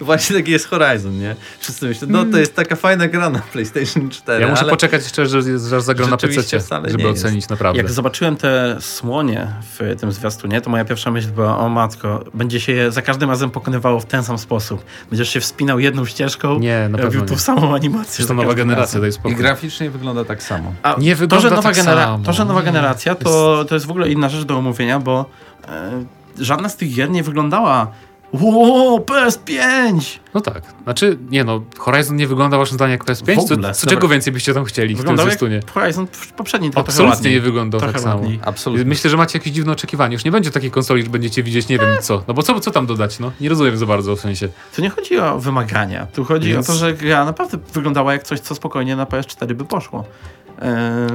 właśnie taki jest Horizon, nie? Wszyscy myślą, no to jest taka fajna gra na PlayStation 4. Ja muszę ale... poczekać jeszcze, że, że zagra na PC, żeby ocenić jest. naprawdę. Jak zobaczyłem te słonie w tym zwiastunie, to moja pierwsza myśl była, o matko, będzie się je za każdym razem pokonywało w ten sam sposób. Będziesz się wspinał jedną ścieżką, nie, na robił tą samą animację. To nowa generacja, daj spokój. I graficznie wygląda tak samo. A nie wygląda to, że nowa tak genera- samo. To, że nowa generacja, to, to jest w ogóle inna rzecz do omówienia, bo e, żadna z tych gier nie wyglądała Ło, PS5! No tak. Znaczy, nie no, Horizon nie wygląda waszym zdaniem jak PS5? W ogóle. Co, co czego więcej byście tam chcieli Wyglądał w tym jak Horizon poprzedni, to Absolutnie nie wyglądał trochę tak samo. Absolutnie. Myślę, że macie jakieś dziwne oczekiwania. Już nie będzie takiej konsoli, że będziecie widzieć nie wiem co. No bo co, co tam dodać, no? Nie rozumiem za bardzo w sensie. Tu nie chodzi o wymagania. Tu chodzi Więc... o to, że gra naprawdę wyglądała jak coś, co spokojnie na PS4 by poszło.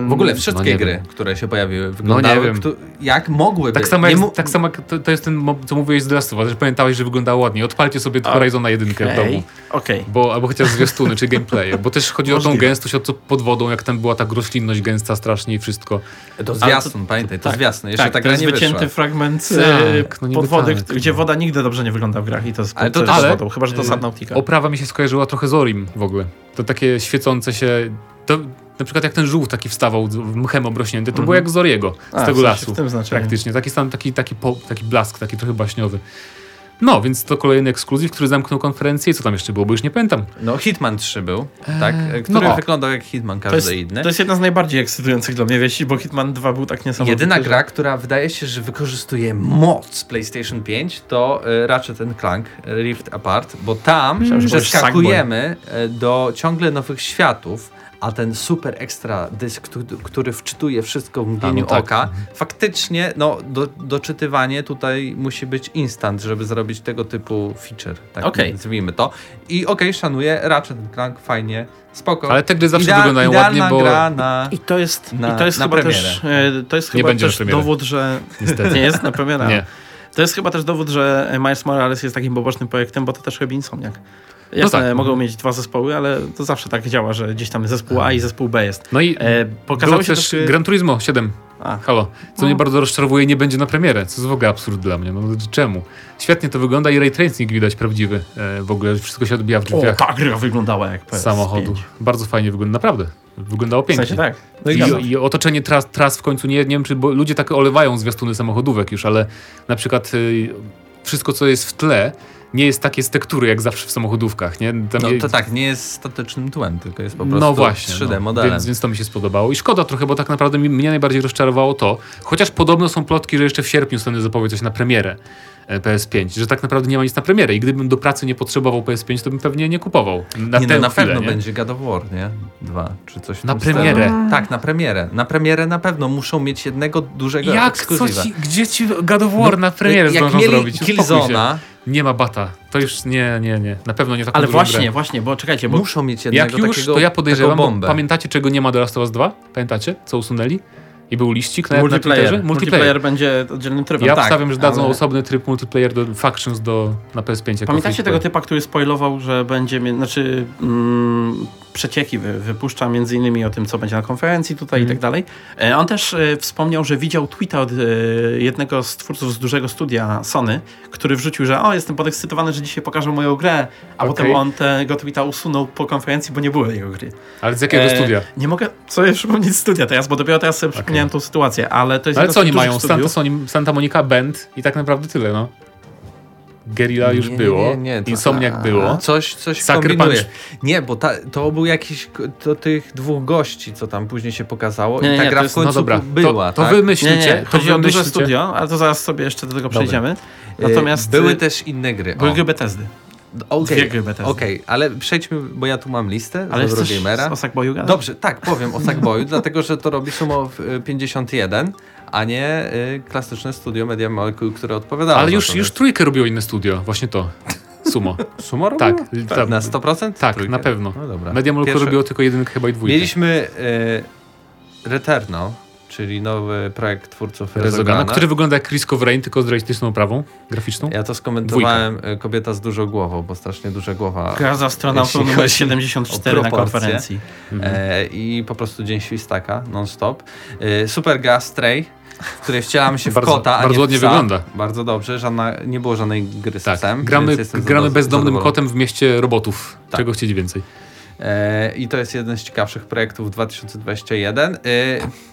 W ogóle wszystkie no gry, wiem. które się pojawiły, wyglądały no nie wiem. jak mogłyby. Tak samo, jak, tak samo jak to, to, jest ten, co mówiłeś z Last of Us, że pamiętałeś, że wyglądało ładnie. Odpalcie sobie okay. Horizona 1 w domu. Okay. Bo, albo chociaż zwiastuny, czy gameplaye. Bo też chodzi Możliwe. o tą gęstość, o co pod wodą, jak tam była ta roślinność gęsta strasznie i wszystko. To zwiastun, to, pamiętaj, to tak, zwiastun. Jeszcze tak, ta gra nie wycięty wyszła. fragment tak, no pod wody, tak, gdzie no. woda nigdy dobrze nie wygląda w grach i to jest ale to też ale, wodą, chyba że to Subnautica. Oprawa mi się skojarzyła trochę z Orim w ogóle. To takie świecące się... To, na przykład jak ten żółw taki wstawał mchem obrośnięty, to mm było jak z Oriego, z A, tego lasu. W tym praktycznie. Taki, stan, taki, taki, po, taki blask, taki trochę baśniowy. No, więc to kolejny ekskluzyw, który zamknął konferencję. I co tam jeszcze było, bo już nie pamiętam. No, Hitman 3 był, tak? Eee, który no. wyglądał jak Hitman każdy to jest, inny. To jest jedna z najbardziej ekscytujących dla mnie wieści, bo Hitman 2 był tak niesamowity. Jedyna że... gra, która wydaje się, że wykorzystuje moc PlayStation 5 to y, Ratchet Clank Rift Apart, bo tam Myślałem, przeskakujemy e, do ciągle nowych światów a ten super ekstra dysk, który wczytuje wszystko w mgnieniu no tak. oka, mhm. faktycznie no, do, doczytywanie tutaj musi być instant, żeby zrobić tego typu feature, tak okay. nazwijmy to. I okej, okay, szanuję, Ratchet Clank fajnie, spoko. Ale te gry zawsze Idea, wyglądają ładnie, bo... Gra na, I to jest, na, i to jest chyba premierę. też, to jest chyba też dowód, że... Niestety. Nie jest na premierę. Nie. To jest chyba też dowód, że Miles Morales jest takim pobocznym projektem, bo to też chyba Insomniak. No Jasne, no tak. mogą mieć dwa zespoły, ale to zawsze tak działa, że gdzieś tam zespół A i zespół B jest. No i e, pokazało się też, też Gran Turismo 7. A. Halo. Co no. mnie bardzo rozczarowuje, nie będzie na premierę. Co jest w ogóle absurd dla mnie. No, czemu? Świetnie to wygląda i ray tracing widać prawdziwy. E, w ogóle wszystko się odbija w drzwiach. O, ta gra wyglądała jak PS5. Samochodu. Bardzo fajnie wygląda, naprawdę. Wyglądało pięknie. W sensie tak. No i, i, otoczenie tras, tras w końcu, nie, nie wiem, czy bo ludzie tak olewają zwiastuny samochodówek już, ale na przykład y, wszystko, co jest w tle, nie jest takie z tektury jak zawsze w samochodówkach. Nie? Tam no to tak, nie jest statycznym tłem, tylko jest po prostu no właśnie, 3D no. modelem. Więc, więc to mi się spodobało. I szkoda trochę, bo tak naprawdę mnie najbardziej rozczarowało to, chociaż podobno są plotki, że jeszcze w sierpniu Sony zapowie coś na premierę. E, PS5, że tak naprawdę nie ma nic na premierę i gdybym do pracy nie potrzebował PS5, to bym pewnie nie kupował. Na, nie, no, na chwilę, pewno nie? będzie God of War, nie? Dwa, czy coś Na premierę? Stylu. Tak, na premierę. Na premierę na pewno muszą mieć jednego dużego Jak? Co ci, gdzie ci God of War no, na premierę zdążą mieli zrobić? Killzona, nie ma bata. To już nie, nie, nie. Na pewno nie taką Ale właśnie, grę. właśnie, bo czekajcie, bo muszą mieć jednego Jak już, takiego, to ja podejrzewam, pamiętacie czego nie ma do Last of Us 2? Pamiętacie? Co usunęli? I był liścik na, multiplayer. na Twitterze? Multiplayer. multiplayer będzie oddzielnym trybem. Ja tak, że dadzą ale... osobny tryb multiplayer do Factions do, na PS5. Pamiętacie tego typa, który spoilował, że będzie, znaczy mm, przecieki wy, wypuszcza, między innymi o tym, co będzie na konferencji tutaj mm. i tak dalej. E, on też e, wspomniał, że widział tweeta od e, jednego z twórców z dużego studia Sony, który wrzucił, że o, jestem podekscytowany, że dzisiaj pokażę moją grę, a okay. potem on tego tweeta usunął po konferencji, bo nie było jego gry. Ale z jakiego studia? Nie mogę sobie przypomnieć studia teraz, bo dopiero teraz sobie okay. przypomniałem tą sytuację, ale to jest... Ale co oni mają? Santa, Sony, Santa Monica Band i tak naprawdę tyle, no. Gerilla już nie, było, nie, nie, to, Insomniak a, było. Coś, coś Sucker Punch. Nie, bo ta, to był jakiś to tych dwóch gości, co tam później się pokazało nie, i ta gra jest, w końcu no dobra, była. To, tak? to wy myślicie. To Chodzi o duże studio, ale to zaraz sobie jeszcze do tego przejdziemy. Natomiast były y, też inne gry. Były gry Bethesdy. Okej, okay, okay, ale przejdźmy, bo ja tu mam listę ale z Eurogamera. o Sackboyu gadać? Dobrze, tak, powiem o Sackboyu, dlatego że to robi Sumo 51, a nie y, klasyczne studio Media Molecule, które odpowiadało Ale już, już trójkę robiło inne studio, właśnie to. Sumo. Sumo robiło? Tak. tak. Na 100%? Tak, trójkę? na pewno. No dobra. Media Molecule robiło tylko jedynkę chyba i dwójkę. Mieliśmy y, Returnal, czyli nowy projekt twórców Rezogana, który wygląda jak Risk of Rain, tylko z realistyczną oprawą graficzną. Ja to skomentowałem Dwójka. kobieta z dużą głową, bo strasznie duża głowa. Gra za astronautą numer 74 na konferencji. Mhm. E, I po prostu dzień świstaka, non-stop. E, super gra Stray, w której wcielamy się w bardzo, kota, a Bardzo ładnie wygląda. Bardzo dobrze, żadna, nie było żadnej gry z tak. psem. Gramy, gramy bezdomnym kotem w mieście robotów. Tak. Czego chcieć więcej. E, I to jest jeden z ciekawszych projektów 2021. E,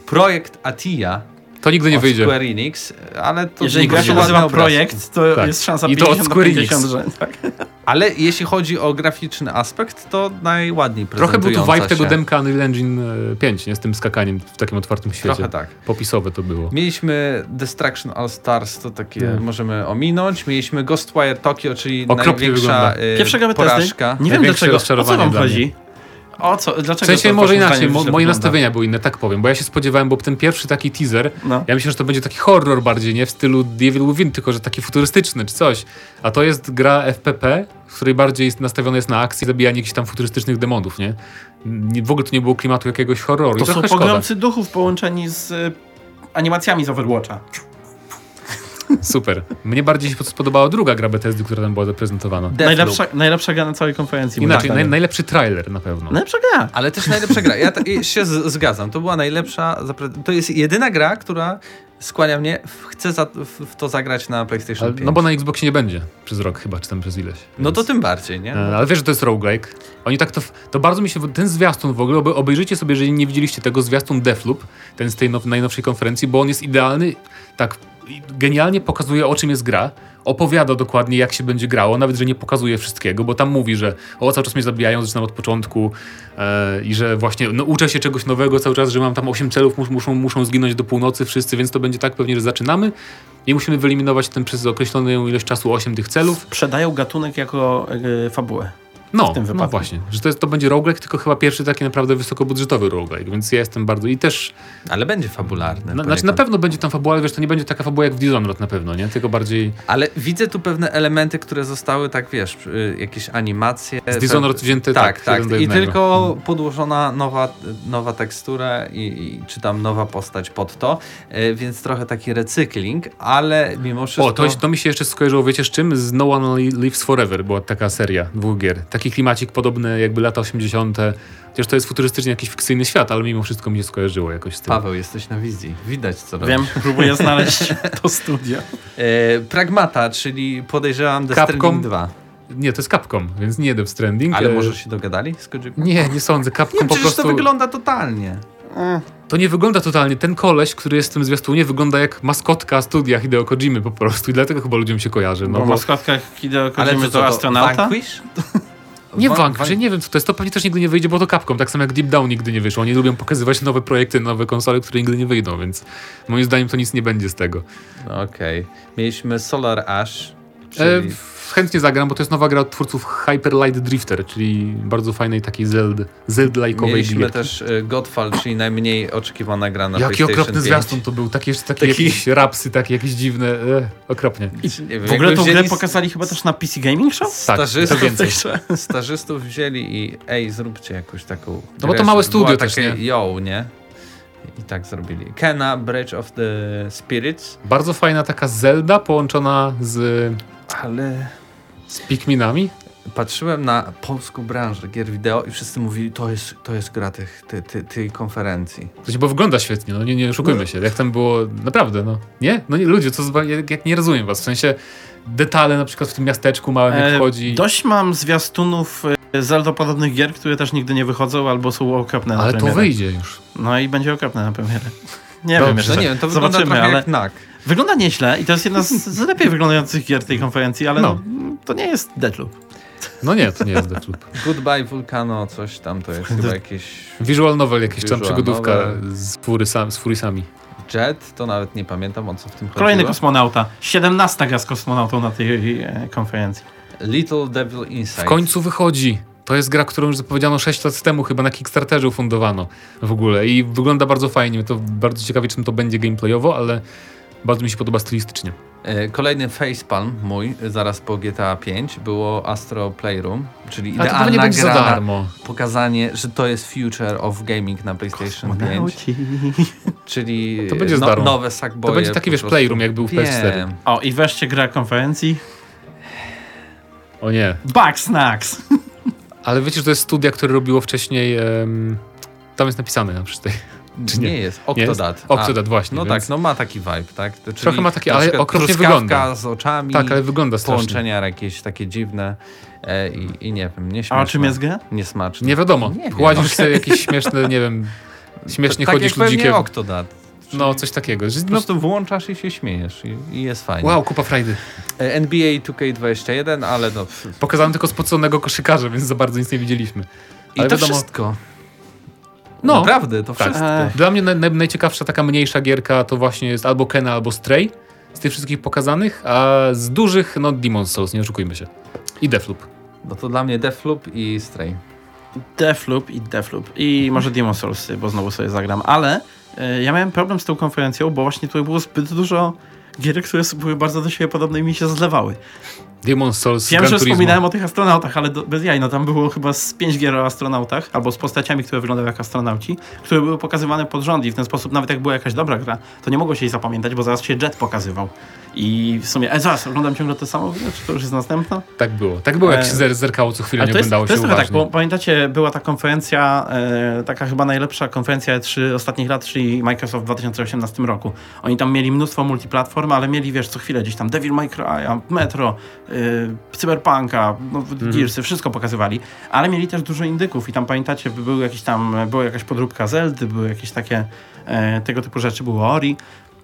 projekt Atia. To nigdy nie wyjdzie. Square Enix, ale to Jeżeli gra się nazywa projekt, to tak. jest szansa I to od Square 50, Enix. Że, tak. Ale jeśli chodzi o graficzny aspekt, to najładniej Trochę był tu vibe tego demka Unreal Engine 5, nie? Z tym skakaniem w takim otwartym świecie. Trochę tak. Popisowe to było. Mieliśmy Destruction All Stars, to takie yeah. możemy ominąć. Mieliśmy Ghostwire Tokyo, czyli Okropnie największa y, Pierwsza porażka. Nie wiem dlaczego, o co wam chodzi? O co? Dlaczego? W sensie może inaczej, mo, moje nastawienia były inne, tak powiem, bo ja się spodziewałem, bo ten pierwszy taki teaser, no. ja myślę, że to będzie taki horror bardziej, nie w stylu Devil Within, tylko że taki futurystyczny czy coś. A to jest gra FPP, w której bardziej jest nastawione jest na akcję, zabijanie jakichś tam futurystycznych demonów, nie? W ogóle tu nie było klimatu jakiegoś horroru. To są pogromcy duchów połączeni z y, animacjami z Overwatcha. Super. Mnie bardziej się spodobała druga gra Bethesdy, która tam była zaprezentowana. Najlepsza, najlepsza gra na całej konferencji. Inaczej, naj, najlepszy trailer na pewno. Najlepsza gra. Ale też najlepsza gra. Ja się z, zgadzam. To była najlepsza. To jest jedyna gra, która skłania mnie, chcę za, w, w, to zagrać na PlayStation 5. No bo na Xboxie nie będzie przez rok chyba, czy tam przez ileś. Więc... No to tym bardziej, nie? E, ale wiesz, że to jest roguelike. Oni tak to, to bardzo mi się, ten zwiastun w ogóle, obejrzyjcie sobie, jeżeli nie widzieliście tego, zwiastun Deathloop, ten z tej now, najnowszej konferencji, bo on jest idealny, tak genialnie pokazuje, o czym jest gra. Opowiada dokładnie, jak się będzie grało, nawet że nie pokazuje wszystkiego, bo tam mówi, że o, cały czas mnie zabijają, zaczynam od początku e, i że właśnie no, uczę się czegoś nowego cały czas, że mam tam 8 celów, mus, muszą, muszą zginąć do północy wszyscy, więc to będzie tak pewnie, że zaczynamy i musimy wyeliminować ten przez określoną ilość czasu 8 tych celów. Sprzedają gatunek jako y, fabułę. No, no właśnie, że to, jest, to będzie roguelike, tylko chyba pierwszy taki naprawdę wysokobudżetowy roguelike, więc ja jestem bardzo i też... Ale będzie fabularny. Na, znaczy na pewno będzie tam fabuła, ale wiesz, to nie będzie taka fabuła jak w Dishonored na pewno, nie? Tylko bardziej... Ale widzę tu pewne elementy, które zostały tak, wiesz, jakieś animacje... Z Dishonored wzięte tak, tak, tak. I tylko hmm. podłożona nowa, nowa tekstura i, i, czy tam nowa postać pod to, e, więc trochę taki recykling, ale mimo wszystko... O, to, to mi się jeszcze skojarzyło, wiecie z czym? Z No One Lives Forever była taka seria dwóch gier. Taki taki klimacik podobny jakby lata 80. Chociaż to jest futurystycznie jakiś fikcyjny świat, ale mimo wszystko mi się skojarzyło jakoś z tym. Paweł, jesteś na wizji. Widać co robisz. Wiem, próbuję znaleźć to studio. E, Pragmata, czyli podejrzewam The Capcom? Stranding 2. Nie, to jest Capcom, więc nie Death Stranding. Ale e... może się dogadali z Kojima? Nie, nie sądzę. Capcom nie, po prostu... to wygląda totalnie. E. To nie wygląda totalnie. Ten koleś, który jest w tym zwiastunie, wygląda jak maskotka studia Hideo Kojimy po prostu i dlatego chyba ludziom się kojarzy. No bo, bo... maskotka Hideo Kojimy to, to, to astronauta? Vanquish? Nie Vanquish, nie wiem co to jest, to pewnie też nigdy nie wyjdzie, bo to Capcom, tak samo jak Deep Down nigdy nie wyszło. Oni lubią pokazywać nowe projekty, nowe konsole, które nigdy nie wyjdą, więc moim zdaniem to nic nie będzie z tego. Okej. Okay. Mieliśmy Solar Ash, czyli... E, chętnie zagram, bo to jest nowa gra od twórców Hyper Light Drifter, czyli bardzo fajnej takiej Zeld, Zeld-like'owej Mieliśmy też y, Godfall, czyli najmniej oczekiwana gra na Jaki okropny zwiastun to był, takie, takie Taki... jakieś rapsy, takie jakieś dziwne, e, okropnie. I, w ogóle tą grę pokazali chyba też na PC Gaming Show? Tak, stażystów, stażystów wzięli i ej, zróbcie jakąś taką No bo to małe studio też, nie? Yo, nie? I tak zrobili. Kena, Bridge of the Spirits. Bardzo fajna taka Zelda połączona z ale... Z Pikminami? patrzyłem na polską branżę gier wideo i wszyscy mówili, to jest, to jest gra tych, tej, tej, tej konferencji. To się, bo wygląda świetnie, no nie, nie oszukujmy no. się. Jak tam było, naprawdę, no. Nie? No nie, ludzie, co, jak nie rozumiem was, w sensie detale na przykład w tym miasteczku małym jak e, wchodzi. Dość mam zwiastunów e, Zelda-podobnych gier, które też nigdy nie wychodzą albo są okropne Ale na to wyjdzie już. No i będzie okropne na premierę. Nie Dobrze. wiem jeszcze. No nie wiem, to Zobaczymy, wygląda ale... jak NAK. Wygląda nieźle i to jest jedna z, z lepiej wyglądających gier tej konferencji, ale no. to nie jest Deadloop. No nie, to nie jest Deathloop. Goodbye Vulcano, coś tam to jest chyba jakieś... Visual novel, jakieś tam przygodówka z, furysami, z furisami. Jet, to nawet nie pamiętam o co w tym chodzi. Kolejny kosmonauta. 17 gra z kosmonautą na tej e, konferencji. Little Devil Inside. W końcu wychodzi. To jest gra, którą już zapowiedziano 6 lat temu, chyba na Kickstarterze ufundowano w ogóle i wygląda bardzo fajnie. To bardzo ciekawie, czym to będzie gameplayowo, ale bardzo mi się podoba stylistycznie. E, kolejny facepalm mój, zaraz po GTA 5, było Astro Playroom, czyli idealna gra za darmo. pokazanie, że to jest future of gaming na PlayStation 5. Czyli to będzie no, nowe Sackboye. To będzie taki, wiesz, Playroom, jak był w PS4. O, i wreszcie gra konferencji. O nie. Bugsnax. Ale wiecie, że to jest studia, które robiło wcześniej... Um, tam jest napisane na przykład. Czy nie? nie jest, Octodad. Octodad, właśnie. No więc... tak, no ma taki vibe, tak? Czyli Trochę ma taki, ale okropnie wygląda. z oczami. Tak, ale wygląda strasznie. Połączenia jakieś takie dziwne e, i, i, nie wiem, nie A o czym jest gra? Niesmaczne. Nie wiadomo. Nie Kładzisz sobie jakieś śmieszne, nie wiem, śmiesznie tak chodzisz jak ludzikiem. Octodad. No, coś takiego. Że, po prostu włączasz i się śmiejesz i, i jest fajnie. Wow, kupa frajdy. E, NBA 2K21, ale no... Pokazałem tylko spoconego koszykarza, więc za bardzo nic nie widzieliśmy. Ale I to wiadomo, wszystko. No, naprawdę, to tak. wszystko. Dla mnie naj, najciekawsza taka mniejsza gierka to właśnie jest albo Kena, albo Stray z tych wszystkich pokazanych, a z dużych, no Demon Souls, nie oszukujmy się. I Deathloop. No to dla mnie Deathloop i Stray. Deathloop i Deathloop. I może Demon Souls, bo znowu sobie zagram, ale y, ja miałem problem z tą konferencją, bo właśnie tutaj było zbyt dużo gier, które były bardzo do siebie podobne i mi się zlewały. Demon Souls, Wiem, że wspominałem o tych astronautach, ale do, bez jaj, no tam było chyba z pięć gier o astronautach, albo z postaciami, które wyglądały jak astronauci, które były pokazywane pod rząd i w ten sposób nawet jak była jakaś dobra gra, to nie mogło się jej zapamiętać, bo zaraz się Jet pokazywał. I w sumie, e, zaraz, oglądam ciągle to samo, czy to już jest następna? Tak było, tak było, jak się e... zerkało co chwilę, nie jest, oglądało to jest się trochę tak, bo pamiętacie, była ta konferencja, e, taka chyba najlepsza konferencja E3 ostatnich lat, czyli Microsoft w 2018 roku. Oni tam mieli mnóstwo multiplatform, ale mieli, wiesz, co chwilę gdzieś tam Devil May Cry, Metro, e, Cyberpunka, no, mhm. Gearsy, wszystko pokazywali, ale mieli też dużo indyków i tam pamiętacie, był jakiś tam, była jakaś podróbka Zeldy, były jakieś takie e, tego typu rzeczy, było Ori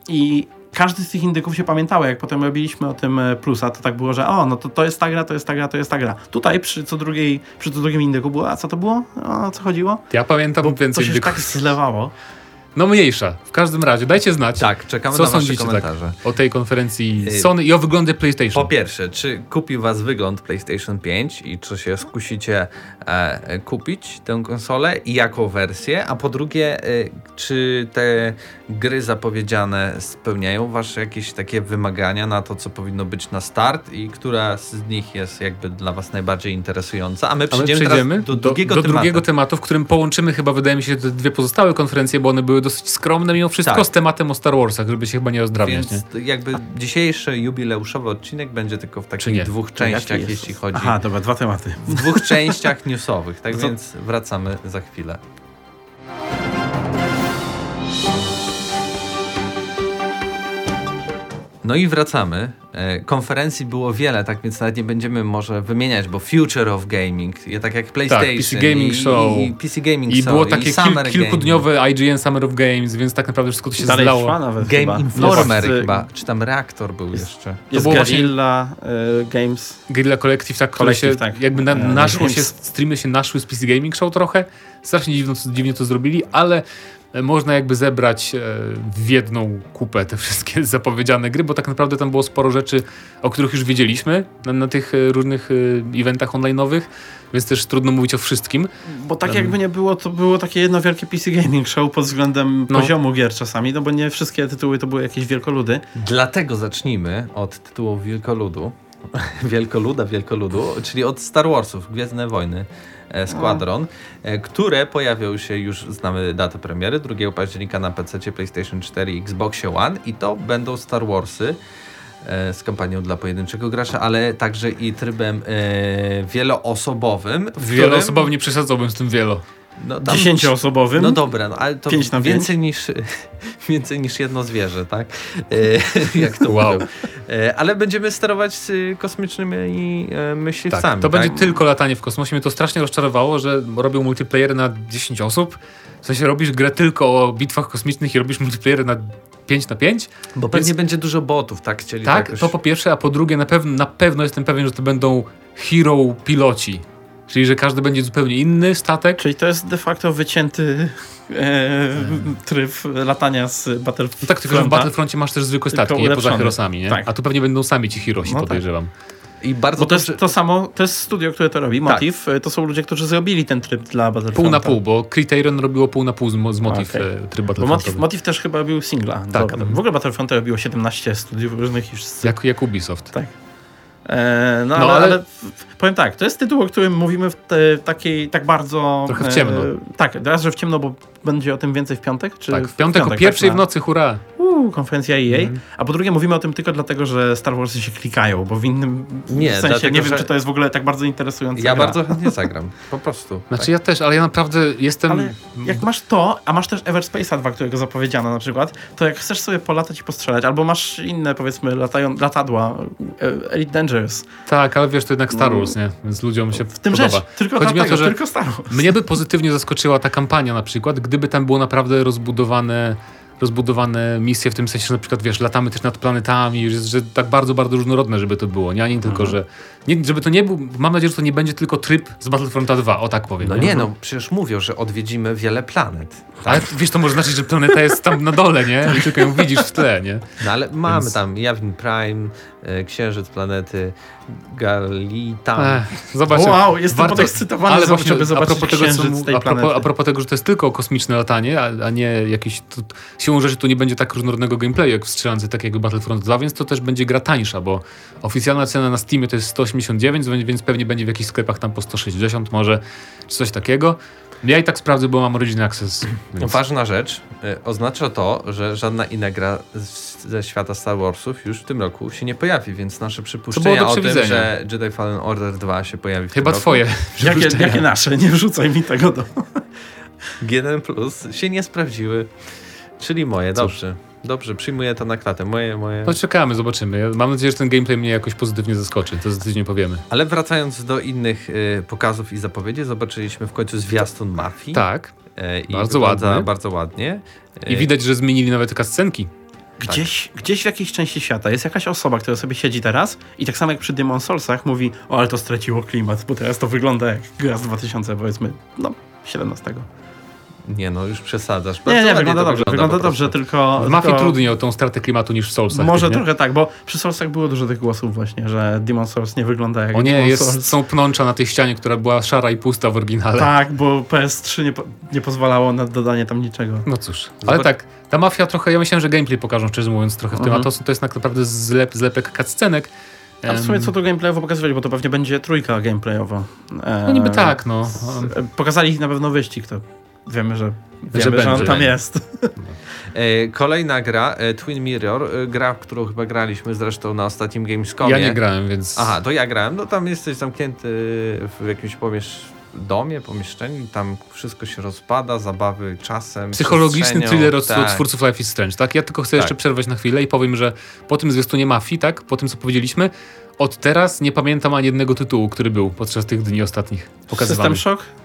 i każdy z tych indyków się pamiętało, jak potem robiliśmy o tym e, plusa, to tak było, że o, no to, to jest ta gra, to jest ta gra, to jest ta gra. Tutaj przy co, drugiej, przy co drugim indyku było, a co to było? O co chodziło? Ja pamiętam Bo więcej to się tak zlewało. No mniejsza. W każdym razie, dajcie znać. Tak, czekamy co na wasze komentarze. Tak, o tej konferencji y, Sony i o wyglądzie PlayStation. Po pierwsze, czy kupił was wygląd PlayStation 5 i czy się skusicie e, kupić tę konsolę i jaką wersję? A po drugie, e, czy te gry zapowiedziane spełniają wasze jakieś takie wymagania na to, co powinno być na start i która z nich jest jakby dla was najbardziej interesująca? A my przejdziemy, A my przejdziemy do, drugiego, do, do drugiego tematu, w którym połączymy chyba, wydaje mi się, te dwie pozostałe konferencje, bo one były dosyć skromne mimo wszystko tak. z tematem o Star Warsach, żeby się chyba nie rozdrabniać. Więc nie? jakby dzisiejszy jubileuszowy odcinek będzie tylko w takich dwóch częściach, jeśli chodzi... Aha, dobra, dwa tematy. W dwóch częściach newsowych, tak no więc wracamy za chwilę. No i wracamy. E, konferencji było wiele, tak więc nawet nie będziemy może wymieniać, bo Future of Gaming, tak jak PlayStation, tak, PC Gaming i, Show i PC Gaming i Show, było takie kil, kilkudniowe IGN Summer of Games, więc tak naprawdę wszystko to się Dalej zlało. nawet Game chyba. Informer jest, chyba, czy tam Reaktor był jest, jeszcze. Jest to Guerrilla y, Games. Guerrilla Collective, tak, które się tak. jakby na, naszło się, streamy się naszły z PC Gaming Show trochę. Strasznie dziwnie, dziwnie to zrobili, ale można jakby zebrać e, w jedną kupę te wszystkie zapowiedziane gry, bo tak naprawdę tam było sporo rzeczy, o których już wiedzieliśmy na, na tych e, różnych e, eventach online'owych, więc też trudno mówić o wszystkim. Bo tak jakby nie było, to było takie jedno wielkie PC Gaming Show pod względem no. poziomu gier czasami, no bo nie wszystkie tytuły to były jakieś wielkoludy. Dlatego zacznijmy od tytułów wielkoludu. Wielkoluda, wielkoludu, czyli od Star Warsów, Gwiezdne Wojny. E, Squadron, e, które pojawią się już, znamy datę premiery, 2 października na PC, PlayStation 4 i Xbox One i to będą Star Warsy. e, z kampanią dla pojedynczego gracza, ale także i trybem e, wieloosobowym. Wieloosobowym nie przesadzałbym z tym wielo. No, Dziesięcioosobowym? No dobra, no, ale to na więcej, niż, więcej niż jedno zwierzę, tak? E, jak to wow. E, ale będziemy sterować kosmicznymi e, myśliwcami. Tak, to tak? będzie tylko latanie w kosmosie. Mnie to strasznie rozczarowało, że robią multiplayer na 10 osób. W sensie robisz grę tylko o bitwach kosmicznych i robisz multiplayer na 5 na 5. Bo pewnie Więc... będzie dużo botów, tak? Chcieli tak, to, to po pierwsze, a po drugie na pewno, na pewno jestem pewien, że to będą hero piloci Czyli, że każdy będzie zupełnie inny statek. Czyli to jest de facto wycięty e, tryb latania z Battlefronta. No tak, tylko w Battlefroncie masz też zwykłe statki, nie poza Herosami, nie? Tak. A tu pewnie będą sami ci Hirosi, no tak. podejrzewam. Tak. I bardzo bo to jest to samo, to jest studio, które to robi, Motif. Tak. To są ludzie, którzy zrobili ten tryb dla Battlefronta. Pół na pół, bo Criterion robiło pół na pół z, z Motif okay. E, tryb Battlefronta. Motif, Motif, też chyba robił singla. Tak. W ogóle Battlefront robiło 17 studiów różnych. Już jak, jak Ubisoft. Tak. E, no, no ale, ale... ale, powiem tak, to jest tytuł, o którym mówimy w te, takiej tak bardzo... Trochę w ciemno. E, tak, raz, że w ciemno, bo będzie o tym więcej w piątek? Czy tak, w piątek, w piątek o pierwszej tak, w nocy, hurra! Uuu, konferencja EA. Mm. A po drugie mówimy o tym tylko dlatego, że Star Warsy się klikają, bo w innym nie, w sensie dlatego, nie wiem, czy to jest w ogóle tak bardzo interesujące. Ja gra. bardzo chętnie zagram, po prostu. Znaczy tak. ja też, ale ja naprawdę jestem... Ale jak masz to, a masz też Everspace'a 2, którego zapowiedziano na przykład, to jak chcesz sobie polatać i postrzelać, albo masz inne powiedzmy latają, latadła, e, Elite Dangerous. Tak, ale wiesz, to jednak Star Wars, nie? Więc ludziom się W tym podoba. rzecz, tylko Chodzi dlatego, mi o to, że tylko Star Wars. Mnie by pozytywnie zaskoczyła ta kampania na przykład, gdyby tam było naprawdę rozbudowane rozbudowane misje w tym sensie, że na przykład, wiesz, latamy też nad planetami, że, że tak bardzo, bardzo różnorodne, żeby to było, nie? A nie tylko, mhm. że... Nie, żeby to nie był... Mam nadzieję, że to nie będzie tylko tryb z Battlefronta 2, o tak powiem. No nie, no, przecież mówią, że odwiedzimy wiele planet. Tak? Ale wiesz, to może znaczyć, że planeta jest tam na dole, nie? I tylko ją widzisz w tle, nie? No ale mamy Więc... tam Jawin Prime, e, Księżyc planety, Galita. Zobacz. Wow, jestem Warto... podekscytowany, ale właśnie, żeby zobaczyć a propos tego, co, a, propos, a propos tego, że to jest tylko kosmiczne latanie, a, a nie jakieś... Tu, siłą rzeczy tu nie będzie tak różnorodnego gameplayu jak w strzelance, tak jak Battlefront 2, więc to też będzie gra tańsza, bo oficjalna cena na Steamie to jest 189, więc pewnie będzie w jakichś sklepach tam po 160 może, czy coś takiego. Ja i tak sprawdzę, bo mam Origin Access. Więc... Ważna rzecz. Y, oznacza to, że żadna inna gra ze świata Star Warsów już w tym roku się nie pojawi, więc nasze przypuszczenia o tym, że Jedi Fallen Order 2 się pojawi w Chyba tym twoje. Jakie, jakie nasze? Nie wrzucaj mi tego do... G1 Plus się nie sprawdziły. Czyli moje, dobrze. Dobrze, przyjmuję to na klatę. Moje, moje... Poczekamy, zobaczymy. Mam nadzieję, że ten gameplay mnie jakoś pozytywnie zaskoczy. To za tydzień powiemy. Ale wracając do innych y, pokazów i zapowiedzi, zobaczyliśmy w końcu zwiastun Mafii. Tak. Y, bardzo ładnie. Bardzo ładnie. I widać, że zmienili nawet kascenki. Gdzieś, tak. gdzieś w jakiejś części świata jest jakaś osoba, która sobie siedzi teraz i tak samo jak przy Demon Soulsach mówi, o ale to straciło klimat, bo teraz to wygląda jak gra z 2000 powiedzmy, no 17. Nie no, już przesadzasz. Bardzo nie, nie, wygląda dobrze, wygląda dobrze, tylko... W Mafii tylko... trudniej o tą stratę klimatu niż w Soulsach. Może tak, trochę tak, bo przy Soulsach było dużo tych głosów właśnie, że Demon Souls nie wygląda jak O nie, Demon jest, Souls. są pnącza na tej ścianie, która była szara i pusta w oryginale. Tak, bo PS3 nie, nie pozwalało na dodanie tam niczego. No cóż, ale tak, ta Mafia trochę, ja myślałem, że gameplay pokażą, szczerze mówiąc, trochę w tym, mhm. a to, to jest tak naprawdę zlep, zlepek cutscenek. A w sumie co to gameplayowo pokazywali, bo to pewnie będzie trójka gameplayowa. no niby tak, no. Pokazali na pewno wyścig, to wiemy, że wiemy, że, że on tam jest. E, kolejna gra, e, Twin Mirror, e, gra, którą chyba graliśmy zresztą na ostatnim Gamescomie. Ja nie grałem, więc... Aha, to ja grałem. No tam jesteś zamknięty w jakimś pomiesz domie, pomieszczeniu, tam wszystko się rozpada, zabawy czasem. Psychologiczny thriller od, tak. twórców Life is Strange, tak? Ja tylko chcę tak. jeszcze przerwać na chwilę i powiem, że po tym zwiastunie Mafii, tak? Po tym, co powiedzieliśmy, od teraz nie pamiętam ani jednego tytułu, który był podczas tych dni ostatnich pokazywany. System Shock?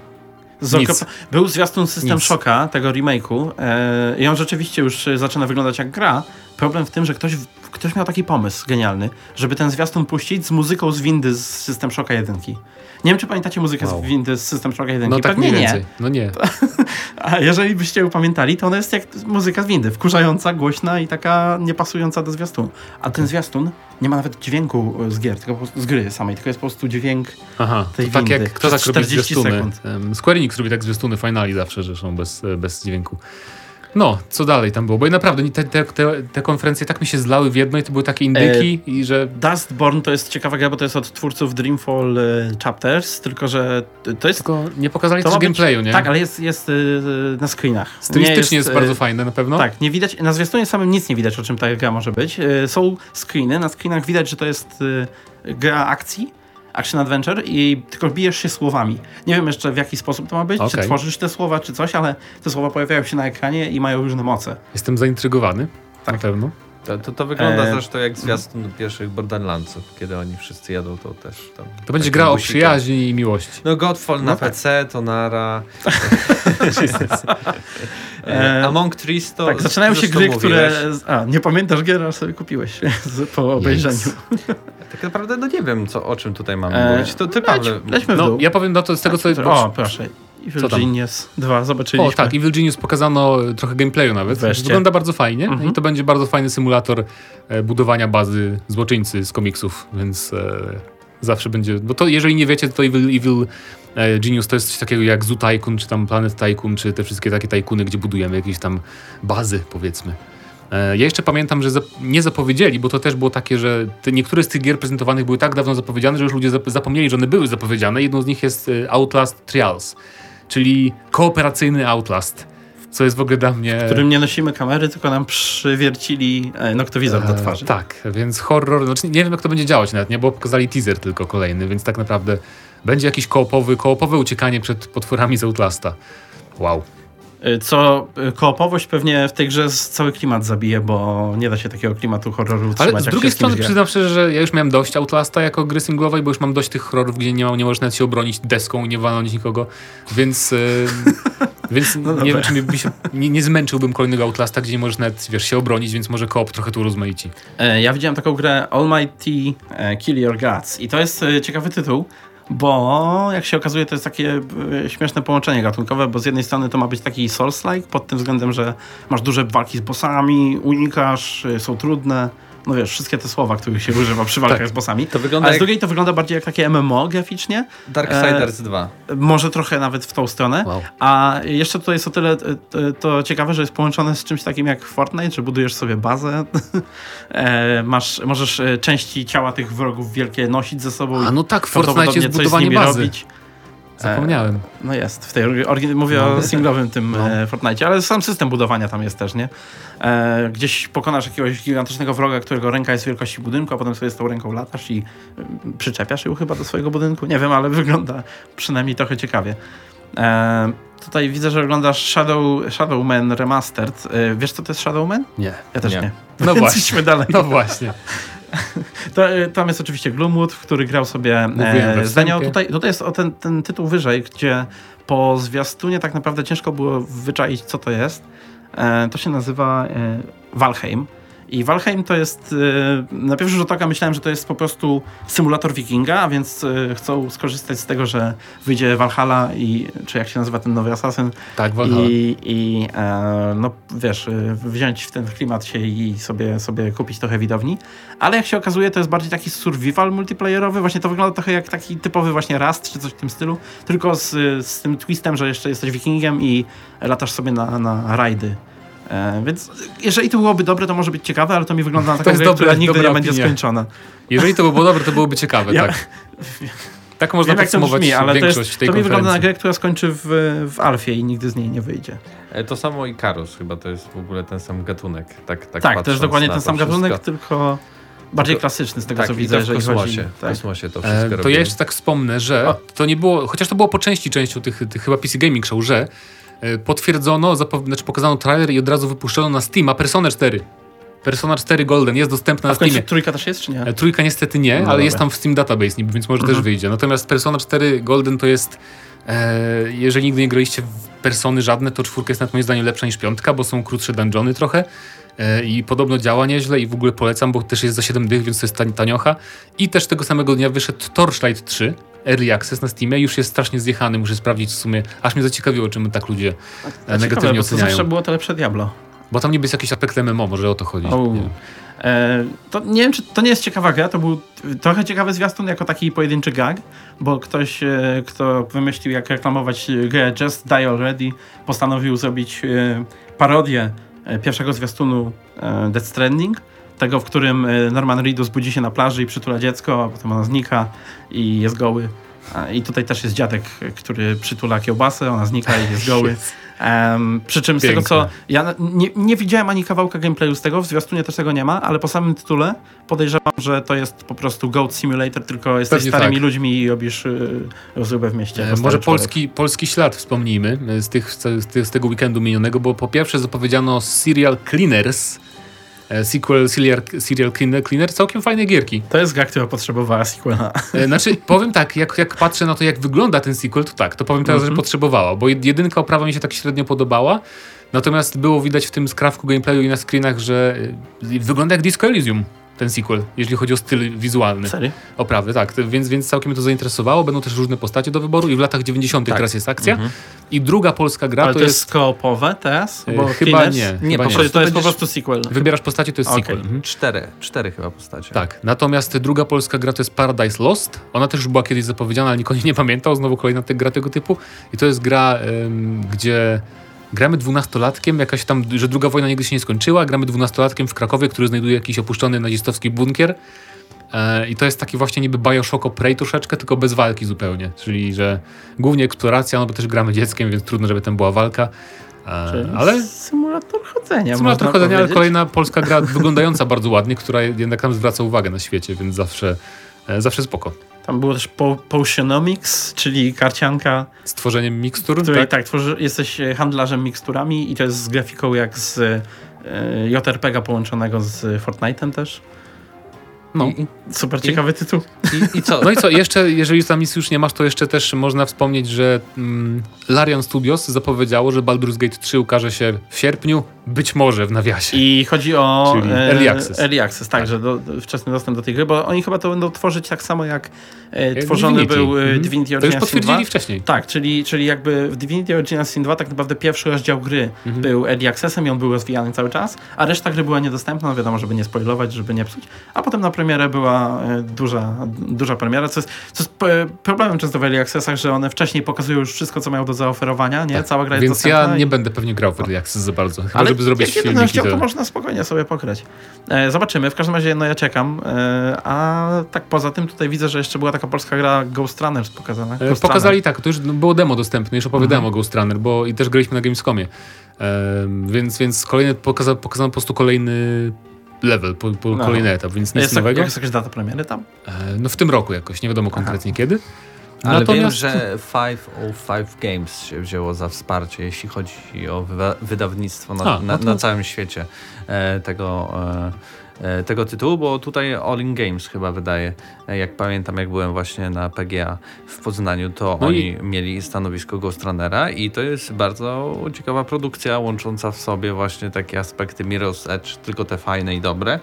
Był zwiastun System Nic. Shocka, tego remake'u e, i on rzeczywiście już zaczyna wyglądać jak gra. Problem w tym, że ktoś, ktoś miał taki pomysł genialny, żeby ten zwiastun puścić z muzyką z windy z System Shocka 1. Nie wiem, czy pamiętacie muzykę wow. z windy z System Shock 1. No tak Pewnie nie. No nie. A jeżeli byście ją pamiętali, to ona jest jak muzyka z windy. Wkurzająca, głośna i taka niepasująca do zwiastunu. A ten zwiastun nie ma nawet dźwięku z gier, tylko z gry samej, tylko jest po prostu dźwięk Aha, tej tak windy. Jak, kto tak robi zwiastuny? Sekund. Square Enix robi tak zwiastuny Finali zawsze, że są bez, bez dźwięku. No, co dalej tam było? Bo naprawdę te, te, te, konferencje tak mi się zlały w jedno i to były takie indyki e, i że... Dustborn to jest ciekawa gra, bo to jest od twórców Dreamfall e, Chapters, tylko że to jest... Tylko nie pokazali też gameplayu, nie? Tak, ale jest, jest y, na screenach. Stylistycznie jest, jest, bardzo fajne na pewno. Tak, nie widać, na zwiastunie samym nic nie widać, o czym ta gra może być. Są screeny, na screenach widać, że to jest gra akcji, action adventure i tylko bijesz się słowami. Nie wiem jeszcze w jaki sposób to ma być, okay. czy tworzysz te słowa, czy coś, ale te słowa pojawiają się na ekranie i mają różne moce. Jestem zaintrygowany, tak. na pewno. To, to, to wygląda e... zresztą jak zwiastun pierwszych Borderlandsów, kiedy oni wszyscy jadą to też. Tam, to będzie gra o przyjaźni i miłości. No Godfall no na tak. PC, to Nara. e, Among Trees to... Tak, zaczynają się gry, które... A, nie pamiętasz gier, a sobie kupiłeś po obejrzeniu. Tak naprawdę no nie wiem, co, o czym tutaj mamy e... mówić. To ty, Pawle. Lećmy w no, dół. Ja powiem no to z tego, co... O, proszę. Evil Genius 2, zobaczyliśmy. O tak, Evil Genius pokazano trochę gameplayu nawet. Weźcie. Wygląda bardzo fajnie mhm. i to będzie bardzo fajny symulator e, budowania bazy złoczyńcy z komiksów, więc e, zawsze będzie... Bo to jeżeli nie wiecie, to Evil, Evil e, Genius to jest coś takiego jak Zoo Tycoon, czy tam Planet Tycoon, czy te wszystkie takie tajkuny, gdzie budujemy jakieś tam bazy, powiedzmy. Ja jeszcze pamiętam, że nie zapowiedzieli, bo to też było takie, że niektóre z tych gier prezentowanych były tak dawno zapowiedziane, że już ludzie zapomnieli, że one były zapowiedziane. Jedną z nich jest Outlast Trials czyli kooperacyjny Outlast. Co jest w ogóle dla mnie. W którym nie nosimy kamery, tylko nam przywiercili e, noktowizor do twarzy. E, tak, więc horror. Znaczy nie wiem, jak to będzie działać nawet, nie? Bo pokazali teaser tylko kolejny, więc tak naprawdę będzie jakiś koopowy, koopowe uciekanie przed potworami z Outlasta. Wow. Y, co y, koopowość pewnie w tej grze cały klimat zabije, bo nie da się takiego klimatu horroru utrzymać. Ale z drugiej strony przyznam szczerze, że ja już miałem dość Outlasta jako gry singlowej, bo już mam dość tych horrorów, gdzie nie, ma, nie nawet się obronić deską i nie walnąć nikogo, więc... Yy, więc no nie wiem, czy mi się, nie, nie, zmęczyłbym kolejnego Outlasta, gdzie nie możesz nawet wiesz, się obronić, więc może koop trochę tu rozmaici. E, ja widziałem taką grę Almighty Kill Your Gods i to jest ciekawy tytuł, bo jak się okazuje, to jest takie e, śmieszne połączenie gatunkowe, bo z jednej strony to ma być taki Souls-like pod tym względem, że masz duże walki z bossami, unikasz, e, są trudne, no wiesz, wszystkie te słowa, których się używa przy walkach tak. z bossami. To wygląda A z drugiej to wygląda bardziej jak takie MMO graficznie. Darksiders e, 2. Może trochę nawet w tą stronę. Wow. A jeszcze tutaj jest o tyle to, to, ciekawe, że jest połączone z czymś takim jak Fortnite, że budujesz sobie bazę. e, masz, możesz e, części ciała tych wrogów wielkie nosić ze sobą. A no tak, Fortnite jest budowanie bazy. Robić. Zapomniałem. E, no jest, w tej mówię no, o singlowym tym no. E, Fortnite, ale sam system budowania tam jest też, nie? E, gdzieś pokonasz jakiegoś gigantycznego wroga, którego ręka jest wielkości budynku, a potem sobie z tą ręką latasz i przyczepiasz ją chyba do swojego budynku. Nie wiem, ale wygląda przynajmniej trochę ciekawie. tutaj widzę, że oglądasz Shadow, Shadowman Remastered. wiesz, co to jest Shadowman? Nie. Ja też nie. nie. No właśnie. dalej. No właśnie. To, y, tam jest oczywiście Gloomwood, który grał sobie e, Zdaniał. Tutaj, tutaj jest o ten, ten tytuł wyżej, gdzie po zwiastunie tak naprawdę ciężko było wyczaić, co to jest. E, to się nazywa e, Valheim. I Valheim to jest, y, na pierwszy rzut oka myślałem, że to jest po prostu symulator wikinga, a więc y, chcą skorzystać z tego, że wyjdzie Valhalla i, czy jak się nazywa ten nowy Assassin. Tak, Valhalla. I, i e, no wiesz, y, wziąć w ten klimat się i sobie, sobie kupić trochę widowni. Ale jak się okazuje, to jest bardziej taki survival multiplayerowy. Właśnie to wygląda trochę jak taki typowy właśnie Rust, czy coś w tym stylu. Tylko z, z tym twistem, że jeszcze jesteś wikingiem i latasz sobie na, na rajdy więc jeżeli to byłoby dobre, to może być ciekawe, ale to mi wygląda na taką grę, która nigdy nie będzie skończona. Jeżeli to by było dobre, to byłoby ciekawe, ja, tak. Tak można wiem, podsumować brzmi, ale większość to jest, tej To mi wygląda na grę, która skończy w, w Alfie i nigdy z niej nie wyjdzie. E, to samo i Karus chyba to jest w ogóle ten sam gatunek. Tak, tak, tak to jest dokładnie ten sam gatunek, tylko bardziej klasyczny z tego tak, co widzę, że w kosmosie, tak. w kosmosie to wszystko e, To ja jeszcze tak wspomnę, że to nie było, chociaż to było po części częścią tych, tych chyba PC Gaming Show, że E, potwierdzono, znaczy pokazano trailer i od razu wypuszczono na Steam, a Persona 4. Persona 4 Golden jest dostępna a na Steamie. trójka też jest, czy nie? E, trójka niestety nie, no ale dobra. jest tam w Steam Database, więc może mhm. też wyjdzie. Natomiast Persona 4 Golden to jest e, jeżeli nigdy nie graliście w Persony żadne, to czwórka jest nawet moim zdaniem lepsza niż piątka, bo są krótsze dungeony trochę e, i podobno działa nieźle i w ogóle polecam, bo też jest za 7 dych, więc to jest taniocha. I też tego samego dnia wyszedł Torchlight 3, Early Access na Steamie, już jest strasznie zjechany, muszę sprawdzić w sumie, aż mnie zaciekawiło, czym tak ludzie A, negatywnie ciekawe, oceniają. Bo to zawsze było to lepsze Diablo. Bo tam niby jest jakiś aspekt MMO, może o to chodzi. E, to nie wiem, czy to nie jest ciekawa gra, to był trochę ciekawy zwiastun jako taki pojedynczy gag, bo ktoś, e, kto wymyślił jak reklamować grę Just Die Already, postanowił zrobić e, parodię pierwszego zwiastunu Death Stranding, tego, w którym Norman Reedus budzi się na plaży i przytula dziecko, a potem ona znika i jest goły. I tutaj też jest dziadek, który przytula kiełbasę, ona znika i jest goły. Um, przy czym Piękne. z tego co. Ja nie, nie, widziałem ani kawałka gameplayu z tego, w zwiastunie też tego nie ma, ale po samym tytule podejrzewam, że to jest po prostu Goat Simulator, tylko jesteś Pewnie starymi tak. ludźmi i robisz y, rozróbę w mieście. E, może polski, polski ślad wspomnijmy z, tych, z, z tego weekendu minionego, bo po pierwsze zapowiedziano Serial Cleaners E, sequel Serial, Serial Cleaner, Cleaner, całkiem fajne gierki. To jest gra, która potrzebowała sequela. E, znaczy, powiem tak, jak, jak patrzę na to, jak wygląda ten sequel, to tak, to powiem teraz, mm -hmm. że mhm. potrzebowała, bo jedynka oprawa mi się tak średnio podobała, natomiast było widać w tym skrawku gameplayu i na screenach, że e, wygląda jak Disco Elysium ten sequel, jeśli chodzi o styl wizualny. Serio? Oprawy, tak. Więc, więc całkiem mnie to zainteresowało. Będą też różne postacie do wyboru i w latach 90. Tak. teraz jest akcja. Mhm. I druga polska gra Ale to, to jest koopowe teraz? Bo chyba nie. Nie, chyba nie. to jest po prostu sequel. Wybierasz postacie, to jest okay. sequel. Mhm. Cztery, cztery chyba postacie. Tak. Natomiast druga polska gra to jest Paradise Lost. Ona też już była kiedyś zapowiedziana, ale nikt nie pamiętał. Znowu kolejna gra tego typu. I to jest gra, ym, gdzie gramy dwunastolatkiem, jakaś tam, że druga wojna nigdy się nie skończyła, gramy dwunastolatkiem w Krakowie, który znajduje jakiś opuszczony nazistowski bunkier. E, I to jest taki właśnie niby Bioshock Prey troszeczkę, tylko bez walki zupełnie. Czyli, że głównie eksploracja, no bo też gramy dzieckiem, więc trudno, żeby tam była walka. E, ale symulator chodzenia. Symulator chodzenia, ale kolejna polska gra wyglądająca bardzo ładnie, która jednak tam zwraca uwagę na świecie, więc zawsze, zawsze spoko. Tam było też po, Potionomics, czyli karcianka. Z tworzeniem mikstur? Której, tak, tak jesteś handlarzem miksturami i to jest z grafiką jak z y, JRPG połączonego z Fortnite'em też. No. I, super ciekawy I, tytuł. I, I, co? No i co, jeszcze, jeżeli tam nic już nie masz, to jeszcze też można wspomnieć, że mm, Larian Studios zapowiedziało, że Baldur's Gate 3 ukaże się w sierpniu, być może w nawiasie. I chodzi o Czyli e, Early Access. Early Access, tak, tak. że do, wczesny dostęp do tej gry, bo oni chyba to będą tworzyć tak samo jak e, tworzony Divinity. był e, Divinity Original Sin 2. To już potwierdzili wcześniej. Tak, czyli, czyli jakby w Divinity Original Sin 2 tak naprawdę pierwszy rozdział gry mhm. był Early Accessem i on był rozwijany cały czas, a reszta gry była niedostępna, no wiadomo, żeby nie spoilować, żeby nie psuć, a potem na premierę była e, duża, duża premiera, co jest, co jest problemem często w Early Accessach, że one wcześniej pokazują już wszystko, co mają do zaoferowania, nie? Tak. Cała gra jest Więc dostępna. ja nie i... będę pewnie grał w Early Access za bardzo, chyba Ale żeby zrobić filmiki chciał, to można spokojnie sobie pokryć. E, zobaczymy, w każdym razie no ja czekam. E, a tak poza tym tutaj widzę, że jeszcze była taka polska gra Ghost Runners pokazana. E, Ghost Pokazali tak, to już było demo dostępne, już opowiadałem mhm. o Ghost Runner, bo i też graliśmy na Gamescomie. E, więc, więc kolejny, pokaza, pokazano po prostu kolejny level, po, po no. kolejny etap, więc nic jest nowego. Jest jakaś data premiery tam? E, no w tym roku jakoś, nie wiadomo konkretnie Aha. kiedy. Ale Natomiast... wiem, że 505 Games się wzięło za wsparcie, jeśli chodzi o wydawnictwo na, A, na, to... na całym świecie e, tego, e, e, tego tytułu, bo tutaj All In Games chyba wydaje. Jak pamiętam, jak byłem właśnie na PGA w Poznaniu, to no oni i... mieli stanowisko Ghost Runnera i to jest bardzo ciekawa produkcja, łącząca w sobie właśnie takie aspekty Mirror's Edge, tylko te fajne i dobre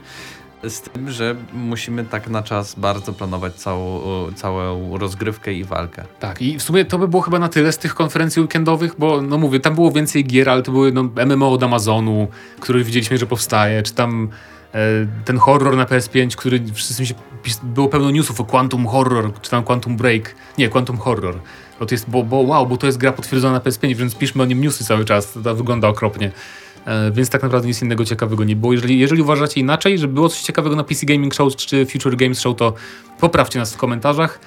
z tym, że musimy tak na czas bardzo planować całą, całą rozgrywkę i walkę. Tak, i w sumie to by było chyba na tyle z tych konferencji weekendowych, bo no mówię, tam było więcej gier, ale to były no, MMO od Amazonu, który widzieliśmy, że powstaje, czy tam e, ten horror na PS5, który wszyscy się, było pełno newsów o Quantum Horror, czy tam Quantum Break, nie, Quantum Horror. Bo, to jest, bo, bo wow, bo to jest gra potwierdzona na PS5, więc piszmy o nim newsy cały czas, to wygląda okropnie. E, więc tak naprawdę nic innego ciekawego nie było. Jeżeli, jeżeli uważacie inaczej, że było coś ciekawego na PC Gaming Show czy Future Games Show, to poprawcie nas w komentarzach.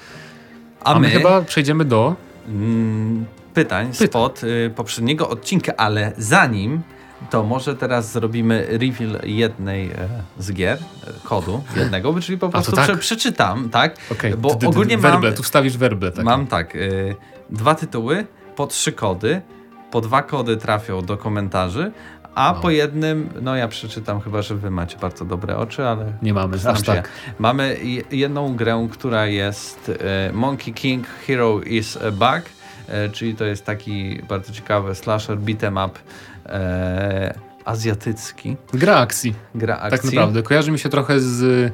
A, A my, my, chyba przejdziemy do mm, pytań, pytań spod y, poprzedniego odcinka, ale zanim to może teraz zrobimy reveal jednej e, z gier, e, kodu jednego, czyli po prostu tak? prze, przeczytam, tak? Okay. Bo ogólnie mam... Werble, tu wstawisz werble. Tak. Mam tak, y, dwa tytuły, po trzy kody, po dwa kody trafią do komentarzy, a no. po jednym, no ja przeczytam, chyba że wy macie bardzo dobre oczy, ale. Nie mamy, aż tak. Mamy jedną grę, która jest e, Monkey King Hero is a Bug, e, czyli to jest taki bardzo ciekawy slasher beat'em up e, azjatycki. Gra akcji. Gra tak akcji. Tak naprawdę. Kojarzy mi się trochę z,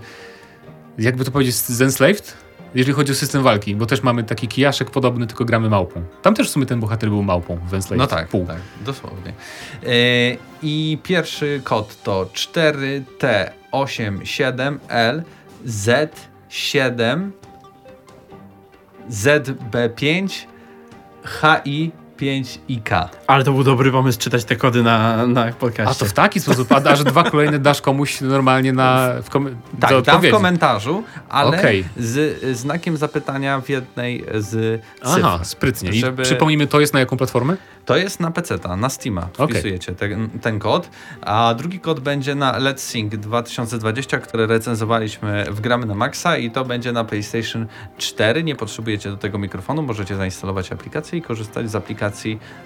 jakby to powiedzieć, z Enslaved jeżeli chodzi o system walki, bo też mamy taki kijaszek podobny, tylko gramy małpą. Tam też w sumie ten bohater był małpą w Enslave No tak, pół. tak, dosłownie. Yy, I pierwszy kod to 4T87L Z7 ZB5 HI 5IK. Ale to był dobry pomysł czytać te kody na, na podcaście. A to w taki sposób, a, że dwa kolejne dasz komuś normalnie na, w kom- Tak, tam w komentarzu, ale okay. z znakiem zapytania w jednej z cyfr. Aha, sprytnie. Żeby... przypomnijmy, to jest na jaką platformę? To jest na PC, na Steama. Wpisujecie okay. ten, ten kod. A drugi kod będzie na Let's Sing 2020, które recenzowaliśmy w Gramy na Maxa i to będzie na PlayStation 4. Nie potrzebujecie do tego mikrofonu, możecie zainstalować aplikację i korzystać z aplikacji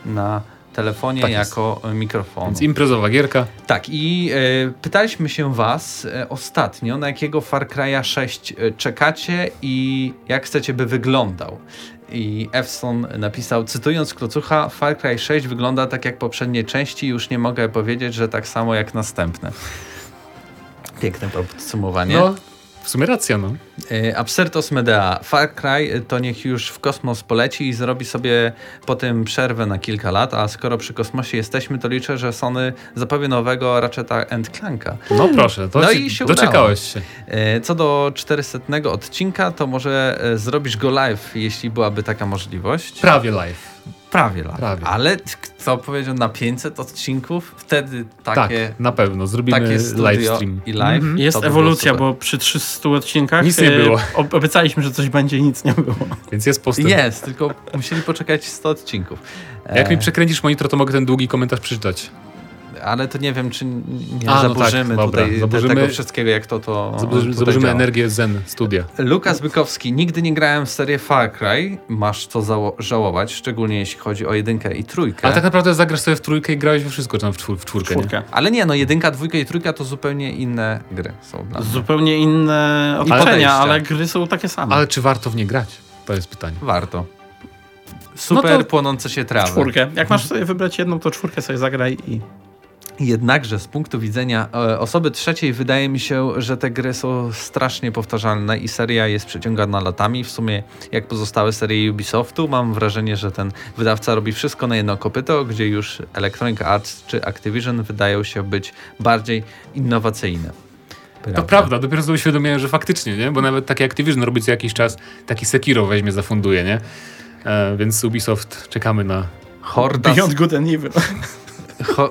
na telefonie tak jako mikrofon. Więc imprezowa gierka. Tak i e, pytaliśmy się was e, ostatnio, na jakiego Far Cry'a 6 e, czekacie i jak chcecie by wyglądał. I Efson napisał, cytując Klocucha, Far Cry 6 wygląda tak jak poprzednie części, już nie mogę powiedzieć, że tak samo jak następne. Piękne podsumowanie. No, w sumie racja, no. E, Absyrtos Medea. Far Cry to niech już w kosmos poleci i zrobi sobie po tym przerwę na kilka lat, a skoro przy kosmosie jesteśmy, to liczę, że Sony zapowie nowego Ratcheta Clanka. No proszę, to no ci, i się doczekałeś się. E, co do 400 odcinka, to może e, zrobisz go live, jeśli byłaby taka możliwość. Prawie live. Prawie lat. Prawie. Ale kto powiedział na 500 odcinków? Wtedy takie. Tak, na pewno. Zrobimy takie live stream. I live. Mm -hmm. Jest ewolucja, bo przy 300 odcinkach nic nie było. Obiecaliśmy, że coś będzie i nic nie było. Więc jest postęp. Jest, tylko musieli poczekać 100 odcinków. Jak mi przekręcisz monitor, to mogę ten długi komentarz przeczytać ale to nie wiem, czy nie A, zaburzymy no tak, tutaj zaburzymy, tego wszystkiego, jak to to Zaburzymy, zaburzymy energię Zen Studia. Lukas Bykowski. Nigdy nie grałem w serię Far Cry. Masz co żałować, szczególnie jeśli chodzi o jedynkę i trójkę. Ale tak naprawdę zagrasz sobie w trójkę i grałeś we wszystko, czy tam w, czwór w czwórkę. czwórkę. Nie? Ale nie, no jedynka, dwójka i trójka to zupełnie inne gry są dla mnie. Zupełnie inne otoczenia, ale gry są takie same. Ale czy warto w nie grać? To jest pytanie. Warto. Super no płonące się trawy. Czwórkę. Jak masz sobie wybrać jedną, to czwórkę sobie zagraj i... Jednakże z punktu widzenia e, osoby trzeciej wydaje mi się, że te gry są strasznie powtarzalne i seria jest przeciągana latami. W sumie jak pozostałe serie Ubisoftu, mam wrażenie, że ten wydawca robi wszystko na jedno kopyto, gdzie już Electronic Arts czy Activision wydają się być bardziej innowacyjne. Prawda. To prawda, dopiero sobie uświadomiłem, że faktycznie, nie? Bo nawet taki Activision robi co jakiś czas, taki Sekiro weźmie, zafunduje, nie? E, więc Ubisoft czekamy na Horda. Beyond Good and Evil.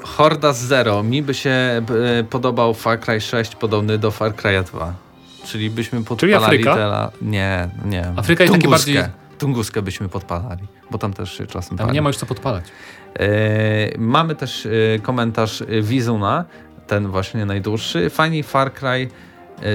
Horda Zero. Mi by się e, podobał Far Cry 6 podobny do Far Cry 2. Czyli byśmy podpalali Czyli Afryka? Tela... Nie, nie. Afryka jest taki bardziej... Tunguskę byśmy podpalali, bo tam też czasem Tam pali. nie ma już co podpalać. E, mamy też e, komentarz Wizuna, ten właśnie najdłuższy. Fajnie Far Cry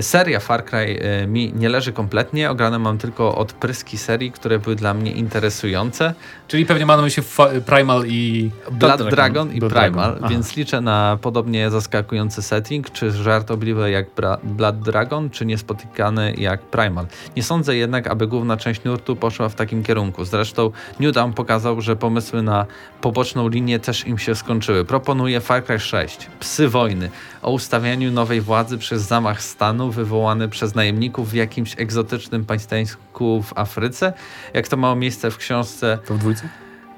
seria Far Cry e, mi nie leży kompletnie. Ograne mam tylko odpryski serii, które były dla mnie interesujące. Czyli pewnie mamy się Primal i... Blood, Blood Dragon, i Blood Primal, Dragon. więc liczę na podobnie zaskakujący setting, czy żartobliwy jak Blood Dragon, czy niespotykany jak Primal. Nie sądzę jednak, aby główna część nurtu poszła w takim kierunku. Zresztą New Dawn pokazał, że pomysły na poboczną linię też im się skończyły. Proponuję Far Cry 6, Psy Wojny, o ustawianiu nowej władzy przez zamach stanu wywołany przez najemników w jakimś egzotycznym państewku w Afryce, jak to miało miejsce w książce. To w dwójce?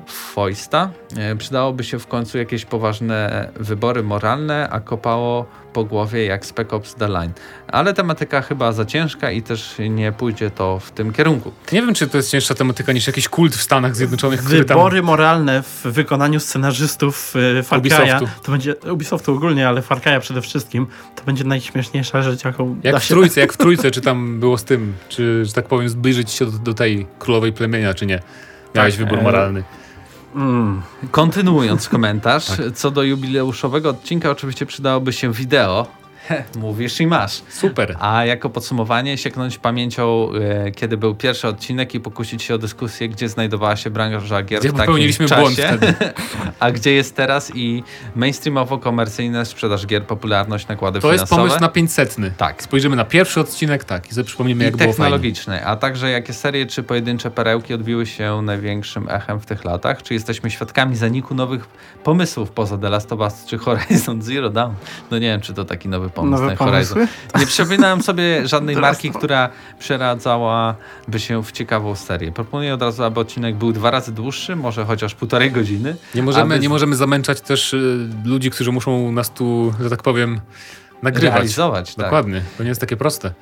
Foista. E, przydałoby się w końcu jakieś poważne wybory moralne, a kopało po głowie jak Spec Ops The Line. Ale tematyka chyba za ciężka i też nie pójdzie to w tym kierunku. Nie wiem, czy to jest cięższa tematyka niż jakiś kult w Stanach Zjednoczonych. Wybory tam... moralne w wykonaniu scenarzystów e, Far Cry'a, to będzie Ubisoftu ogólnie, ale Far Cry'a przede wszystkim, to będzie najśmieszniejsza rzecz, jaką jak w trójce, Jak w trójce, czy tam było z tym, czy, że tak powiem, zbliżyć się do, do tej królowej plemienia, czy nie. Miałeś tak, wybór e, moralny. Mm. Kontynuując komentarz, tak. co do jubileuszowego odcinka oczywiście przydałoby się wideo, Mówisz i masz. Super. A jako podsumowanie sieknąć pamięcią, e, kiedy był pierwszy odcinek i pokusić się o dyskusję, gdzie znajdowała się branża gier gdzie w takim czasie, błąd wtedy. a gdzie jest teraz i mainstreamowo-komercyjne sprzedaż gier, popularność, nakłady to finansowe. To jest pomysł na 500. Tak. Spojrzymy na pierwszy odcinek, tak, i sobie przypomnimy, jak I było technologiczny, a także jakie serie czy pojedyncze perełki odbiły się największym echem w tych latach, czy jesteśmy świadkami zaniku nowych pomysłów poza The Last of Us czy Horizon Zero Dawn. No nie wiem, czy to taki nowy pomysł Nowe Horizon. pomysły? Nie przypominałem sobie żadnej marki, która przeradzałaby się w ciekawą serię. Proponuję od razu, aby odcinek był dwa razy dłuższy, może chociaż półtorej godziny. Nie możemy, aby nie możemy zamęczać też y, ludzi, którzy muszą nas tu, że tak powiem, nagrywać. realizować. Tak. Dokładnie. To nie jest takie proste.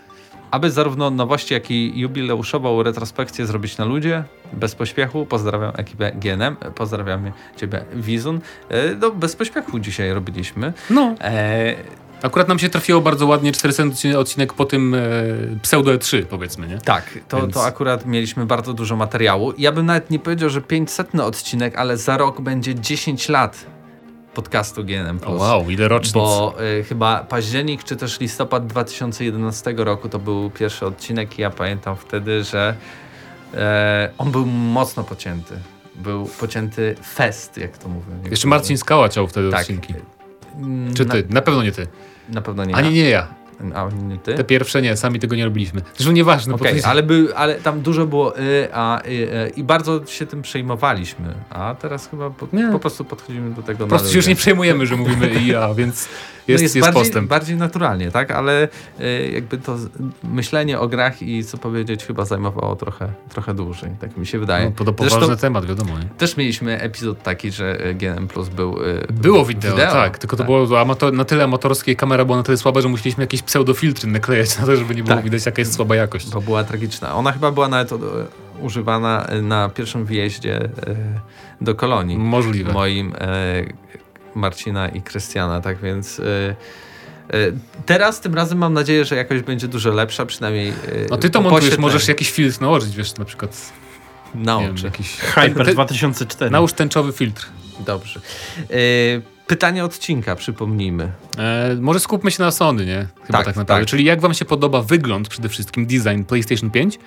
Aby zarówno nowości, jak i jubileuszową retrospekcję zrobić na ludzie, bez pośpiechu. Pozdrawiam ekipę GNM, pozdrawiamy Ciebie Wizun. E, No, bez pośpiechu dzisiaj robiliśmy. No. E, Akurat nam się trafiło bardzo ładnie 400 odcinek po tym e, pseudo E3, powiedzmy, nie? tak, to, Więc- to akurat mieliśmy bardzo dużo materiału. Ja bym nawet nie powiedział, że 500 odcinek, ale za rok będzie 10 lat podcastu GNM+. O, wow, ile rocznic. Bo y, chyba październik czy też listopad 2011 roku to był pierwszy odcinek i ja pamiętam wtedy, że e, on był mocno pocięty. Był pocięty fest, jak to mówią. Jeszcze Marcin Skała ciął wtedy Tak. odcinki. Mm, Czy ty? Na, pewno nie ty. Na, pewno nie Ani ja. nie ja. A nie ty? Te pierwsze nie, sami tego nie robiliśmy. Zresztą nieważne. Bo to- ale, był, ale tam dużo było y, a, y, y, i bardzo się tym przejmowaliśmy. A teraz chyba po, po prostu podchodzimy do tego Po prostu się już nie przejmujemy, że mówimy i ja, więc No jest, jest, bardziej, postęp. bardziej naturalnie, tak? Ale y, jakby to myślenie o grach i co powiedzieć chyba zajmowało trochę, trochę dłużej, tak mi się wydaje. No, to poważny Zresztą temat, wiadomo. Nie? też mieliśmy epizod taki, że y, GNM Plus był y, Było wideo, tak, tylko to było amator, na tyle amatorskie, kamera była na tyle słaba, że musieliśmy jakieś pseudofiltry naklejać na to, żeby nie było Tak. widać jaka jest słaba jakość. Bo była tragiczna. Ona chyba była nawet używana na pierwszym wyjeździe y, do kolonii. Możliwe. moim Marcina i Krystiana, tak więc e, e, teraz tym razem mam nadzieję, że jakoś będzie dużo lepsza, przynajmniej No ty to montujesz, możesz jakiś filtr nałożyć, wiesz, na przykład, nauczy. jakiś... Hyper Ty- 2004. Nałóż tęczowy filtr. Dobrze. Pytanie odcinka, przypomnijmy. E, może skupmy się na Sony, nie? Chyba Tak, tak, naprawdę. tak. Czyli jak wam się podoba wygląd, przede wszystkim design PlayStation 5?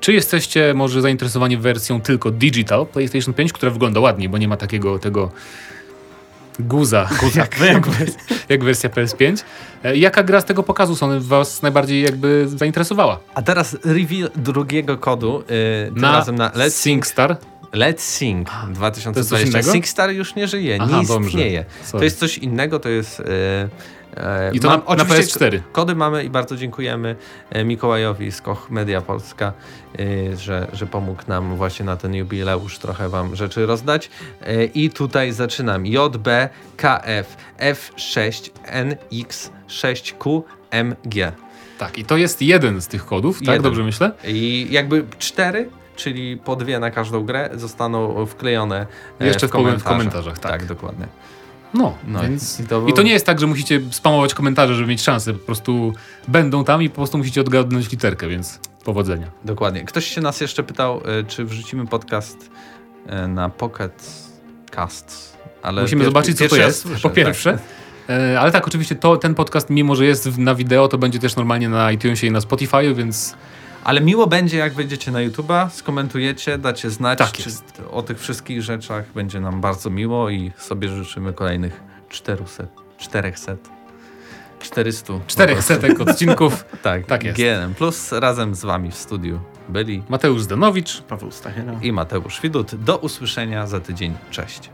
Czy jesteście może zainteresowani wersją tylko digital PlayStation 5, która wygląda ładniej, bo nie ma takiego tego guza, jak, jak, jak wersja PS5? E, jaka gra z tego pokazu Sony was najbardziej jakby zainteresowała? A teraz reveal drugiego kodu, tym Na razem na Let's SingStar? Let's coś 2020. innego? SingStar już nie żyje, Aha, nie istnieje. To jest coś innego, to jest... E, I to mam- na, na oczywiście PS4. Kody mamy i bardzo dziękujemy e, Mikołajowi z Koch Media Polska, e, że, że pomógł nam właśnie na ten jubileusz trochę wam rzeczy rozdać. E, I tutaj zaczynam. JB KF F6 NX 6Q MG. Tak, i to jest jeden z tych kodów, tak? Jeden. Dobrze myślę? I jakby cztery, czyli po dwie na każdą grę, zostaną wklejone e, Jeszcze w w komen- w komentarzach. komentarzach, tak. dokładnie. No, No więc... i to, I to nie jest tak, że musicie spamować komentarze, żeby mieć szansę. Po prostu będą tam i po prostu musicie odgadnąć literkę, więc powodzenia. Dokładnie. Ktoś się nas jeszcze pytał, e, czy wrzucimy podcast e, na Pocket Casts. Ale Musimy pier- zobaczyć, co to jest, słyszę, po pierwsze. Tak. Ale tak, oczywiście to, ten podcast, mimo że jest na wideo, to będzie też normalnie na iTunesie i na Spotify, więc Ale miło będzie, jak wejdziecie na YouTube'a, skomentujecie, dacie znać Tak o tych wszystkich rzeczach. Będzie nam bardzo miło i sobie życzymy kolejnych 400, 400, 400. po czterech setek odcinków. Tak, Tak jest. GNM Plus razem z wami w studiu byli Mateusz Zdanowicz. Paweł Stachera. i Mateusz Widut. Do usłyszenia za tydzień. Cześć.